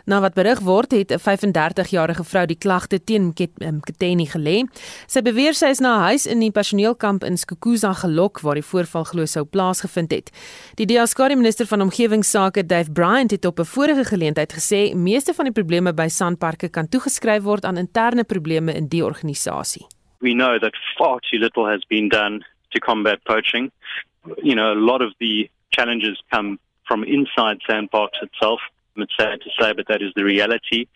Na wat berig word, het 'n 35-jarige vrou die klagte teen Mkiteni gelê. Sy beweer sy is na 'n huis in die personeelkamp in Skukuza gelok waar die voorval glo sou plaasgevind het. Die Diaskari minister van omgewingsake, Dave Bryant, het op 'n vorige geleentheid gesê meeste van die probleme by sandparke kan toegeskryf word aan interne probleme in die organisasie. We know that far too little has been done to combat poaching. You know, a lot of the challenges come from inside sandparks itself. It's sad to say, but that is the reality.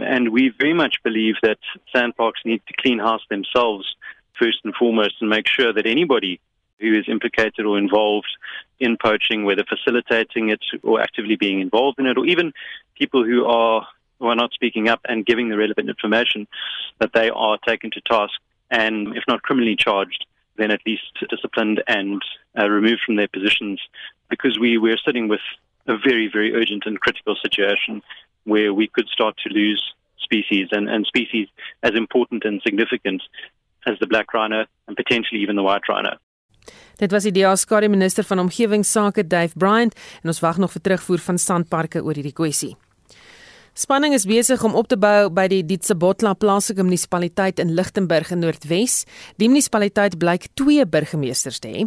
And we very much believe that sandparks need to clean house themselves first and foremost and make sure that anybody who is implicated or involved in poaching, whether facilitating it or actively being involved in it, or even people who are who are not speaking up and giving the relevant information, that they are taken to task and, if not criminally charged, then at least disciplined and uh, removed from their positions, because we we're sitting with a very very urgent and critical situation where we could start to lose species and, and species as important and significant as the black rhino and potentially even the white rhino. Dit was die DA-skare minister van omgewingsake Dave Bryant en ons wag nog vir terugvoer van sandparke oor hierdie kwessie. Spanning is besig om op te bou by die Ditsebotla plaaslike munisipaliteit in Lichtenburg in Noordwes. Die munisipaliteit blyk twee burgemeesters te hê.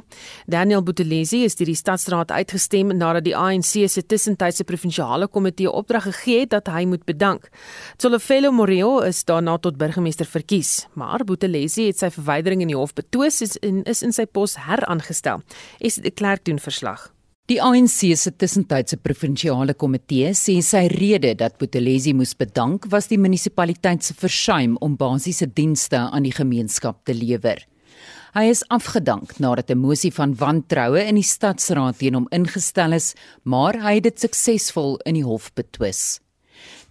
Daniel Buthelezi is deur die stadsraad uitgestem nadat die ANC se tussentydse provinsiale komitee opdrag gegee het dat hy moet bedank. Tsolofelo Moreo is daarna tot burgemeester verkies, maar Buthelezi het sy verwydering in die hof betwis en is in sy pos heraangestel. Es die klerk doen verslag. Die ANC se tussentydse provinsiale komitee sê sy rede dat Botelesi moes bedank was die munisipaliteit se versuim om basiese dienste aan die gemeenskap te lewer. Hy is afgedank nadat 'n mosie van wantroue in die stadsraad teen hom ingestel is, maar hy het dit suksesvol in die hof betwis.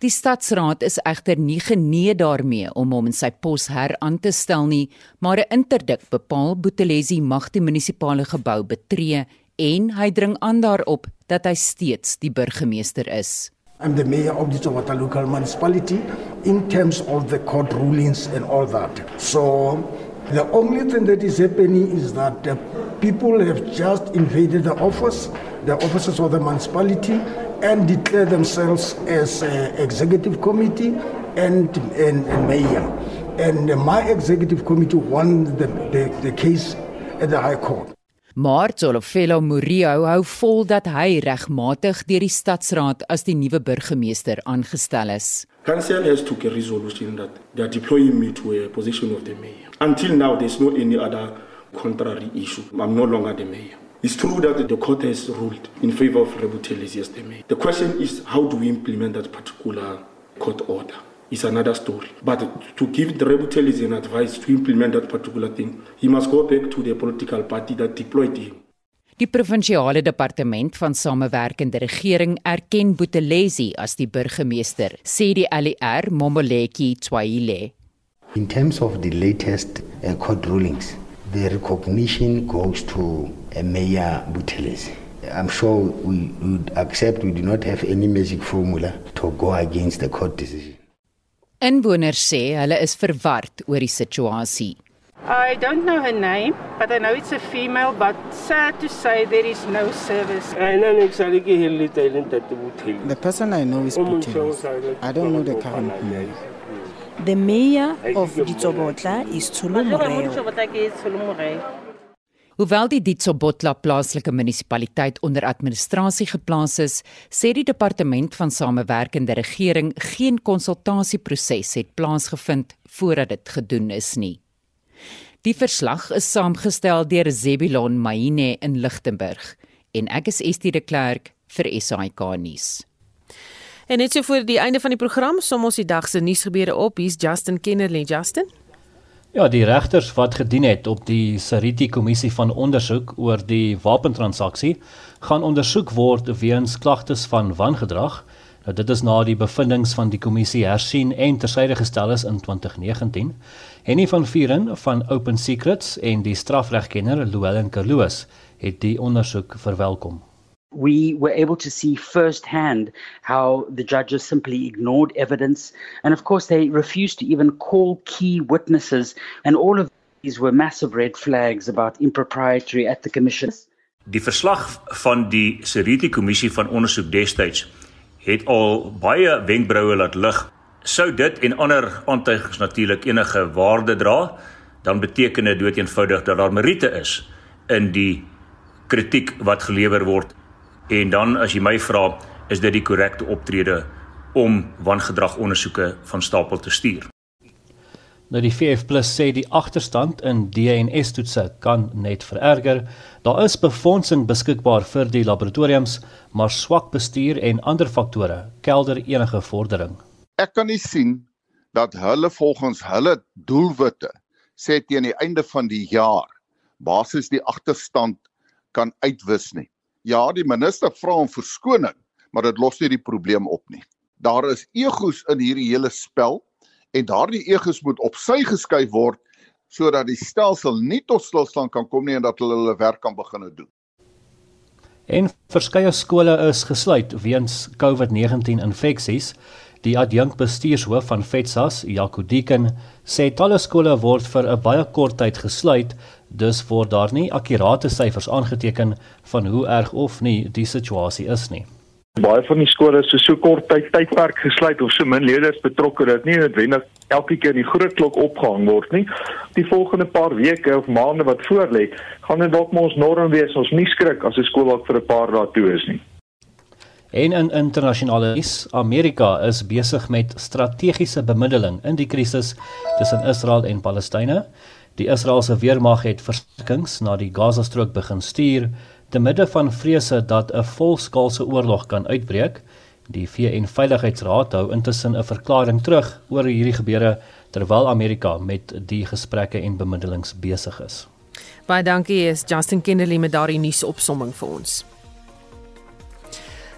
Die stadsraad is egter nie genee daarmee om hom in sy pos heraan te stel nie, maar 'n interdik bepaal Buthelezi mag die munisipale gebou betree en hy dring aan daarop dat hy steeds die burgemeester is. I'm the mayor of the Tobata local municipality in terms of the court rulings and all that. So the only thing that is happening is that the people have just invaded the office, the offices of the municipality, and declare themselves as uh, executive committee and, and, and mayor. And my executive committee won the, the, the case at the High Court. Maar Zolofelo Murillo hou vol dat hy regmatig deur die stadsraad as die nuwe burgemeester aangestel is. Council has took a resolution that they are deploying me to a position of the mayor. Until now, there's no any other contrary issue. I'm no longer the mayor. It's true that the court has ruled in favor of Rebutelis as the mayor. The question is, how do we implement that particular court order? It's another story. But to give the Rebutelis an advice to implement that particular thing, he must go back to the political party that deployed him. Die provinsiale departement van samewerkende regering erken Buthelezi as die burgemeester, sê die LER Momoleki Tswaile. In terms of the latest uh, court rulings, the recognition goes to uh, Mayor Buthelezi. I'm sure we would accept we do not have any magic formula to go against the court decision. Inwoners sê hulle is verward oor die situasie. I don't know her name, but I know it's a female, but sad to say there is no service. The person I know is Putin. I don't know the current mayor. The mayor of Ditsobotla is Tulu Moreo. Hoewel die Ditsobotla plaaslike munisipaliteit onder administrasie geplaas is, sê die departement van samewerkende regering geen konsultasieproses het plaasgevind voordat dit gedoen is nie. Die verslag is saamgestel deur Zebulon Maine in Lichtenburg en ek is Estie de Klerk vir SAK nuus. En net so voor die einde van die program som ons die dag se nuusgebeure op. Hier's Justin Kennerly. Justin. Ja, die regters wat gedien het op die Sariti kommissie van ondersoek oor die wapentransaksie gaan ondersoek word weens klagtes van wangedrag. Nou dit is na die bevindinge van die kommissie hersien en tersyde gestel is in 2019. Henny van Vieren van Open Secrets en die strafregkenner Louwelen Kerloos het die ondersoek verwelkom. We were able to see firsthand how the judges simply ignored evidence. And of course, they refused to even call key witnesses. And all of these were massive red flags about impropriety at the commission. Die verslag van die Seriti kommissie van ondersoek destyds het al baie wenkbroue laat lig. Sou dit en ander aantuigings natuurlik enige waarde dra, dan beteken dit dood eenvoudig dat daar meriete is in die kritiek wat gelewer word En dan as jy my vra, is dit die korrekte optrede om wangedrag ondersoeke van stapel te stuur. Nou die VF+ sê die agterstand in DNS toetse kan net vererger. Daar is befondsing beskikbaar vir die laboratoriums, maar swak bestuur en ander faktore kelder enige vordering. Ek kan nie sien dat hulle volgens hulle doelwitte sê teen die einde van die jaar basies die agterstand kan uitwis nie. Ja, die minister vra om verskoning, maar dit los nie die probleem op nie. Daar is egos in hierdie hele spel en daardie egos moet op sy geskuif word sodat die stelsel nie tot stilstand kan kom nie en dat hulle hulle werk kan begin doen. En verskeie skole is gesluit weens COVID-19 infeksies. Die adjunk bestuurshoof van FETSAS, Jaco Deeken, sê talle skole word vir 'n baie kort tyd gesluit dus word daar nie akkurate syfers aangeteken van hoe erg of nie die situasie is nie. Baie van die skole is so so kort tyd tydperk gesluit of so min leerders betrokke dat nie noodwendig elke keer die groot klok opgehang word nie. Die volgende paar weke of maande wat voorlê, gaan dit dalk ons norm wees ons nie skrik as 'n skool dalk vir 'n paar dae toe is nie. En in internasionale nuus, Amerika is besig met strategiese bemiddeling in die krisis tussen Israel en Palestynë. Die Israeliese weermag het versterkings na die Gaza-strook begin stuur te midde van vrese dat 'n volskaalse oorlog kan uitbreek. Die VN-veiligheidsraad hou intussen 'n verklaring terug oor hierdie gebeure terwyl Amerika met die gesprekke en bemiddelings besig is. Baie dankie is Justin Kennerly met daardie nuusopsomming vir ons.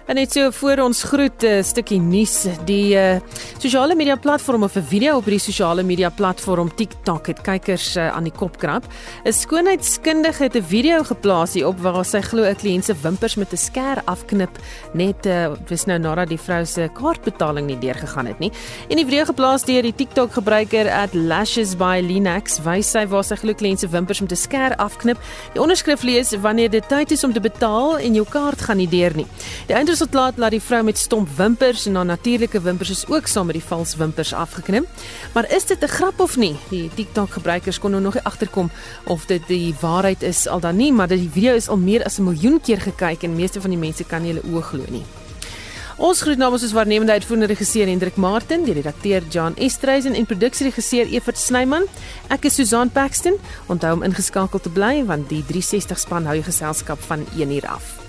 En net so voor ons groet 'n uh, stukkie nuus, die uh, sosiale media platform of 'n video op die sosiale media platform TikTok het kykers uh, aan die kop krap. 'n Skoonheidskundige het 'n video geplaas hier op waar sy glo 'n kliënt se wimpers met 'n skêr afknip net uh, dis nou nadat die vrou se kaartbetaling nie deurgegaan het nie. En die video geplaas deur die TikTok gebruiker @lashes by Linux wys sy waar sy glo kliënt se wimpers met 'n skêr afknip. Die onderskrif lees wanneer dit tyd is om te betaal en jou kaart gaan nie deur nie. Die eindresultaat laat die vrou met stomp wimpers en haar natuurlike wimpers is ook saam met die vals wimpers afgeknip. Maar is dit 'n grap of nie? Die TikTok gebruikers kon nou nog nie agterkom of dit die waarheid is al dan nie, maar die video is al meer as 'n miljoen keer gekyk en meeste van die mense kan nie hulle oë glo nie. Ons groet namens ons waarnemende uitvoerende regisseur Hendrik Martin, die redakteur Jan Estreisen en produksieregisseur Evert Snyman. Ek is Susan Paxton. Onthou om ingeskakel te bly want die 360 span hou jou geselskap van 1 uur af.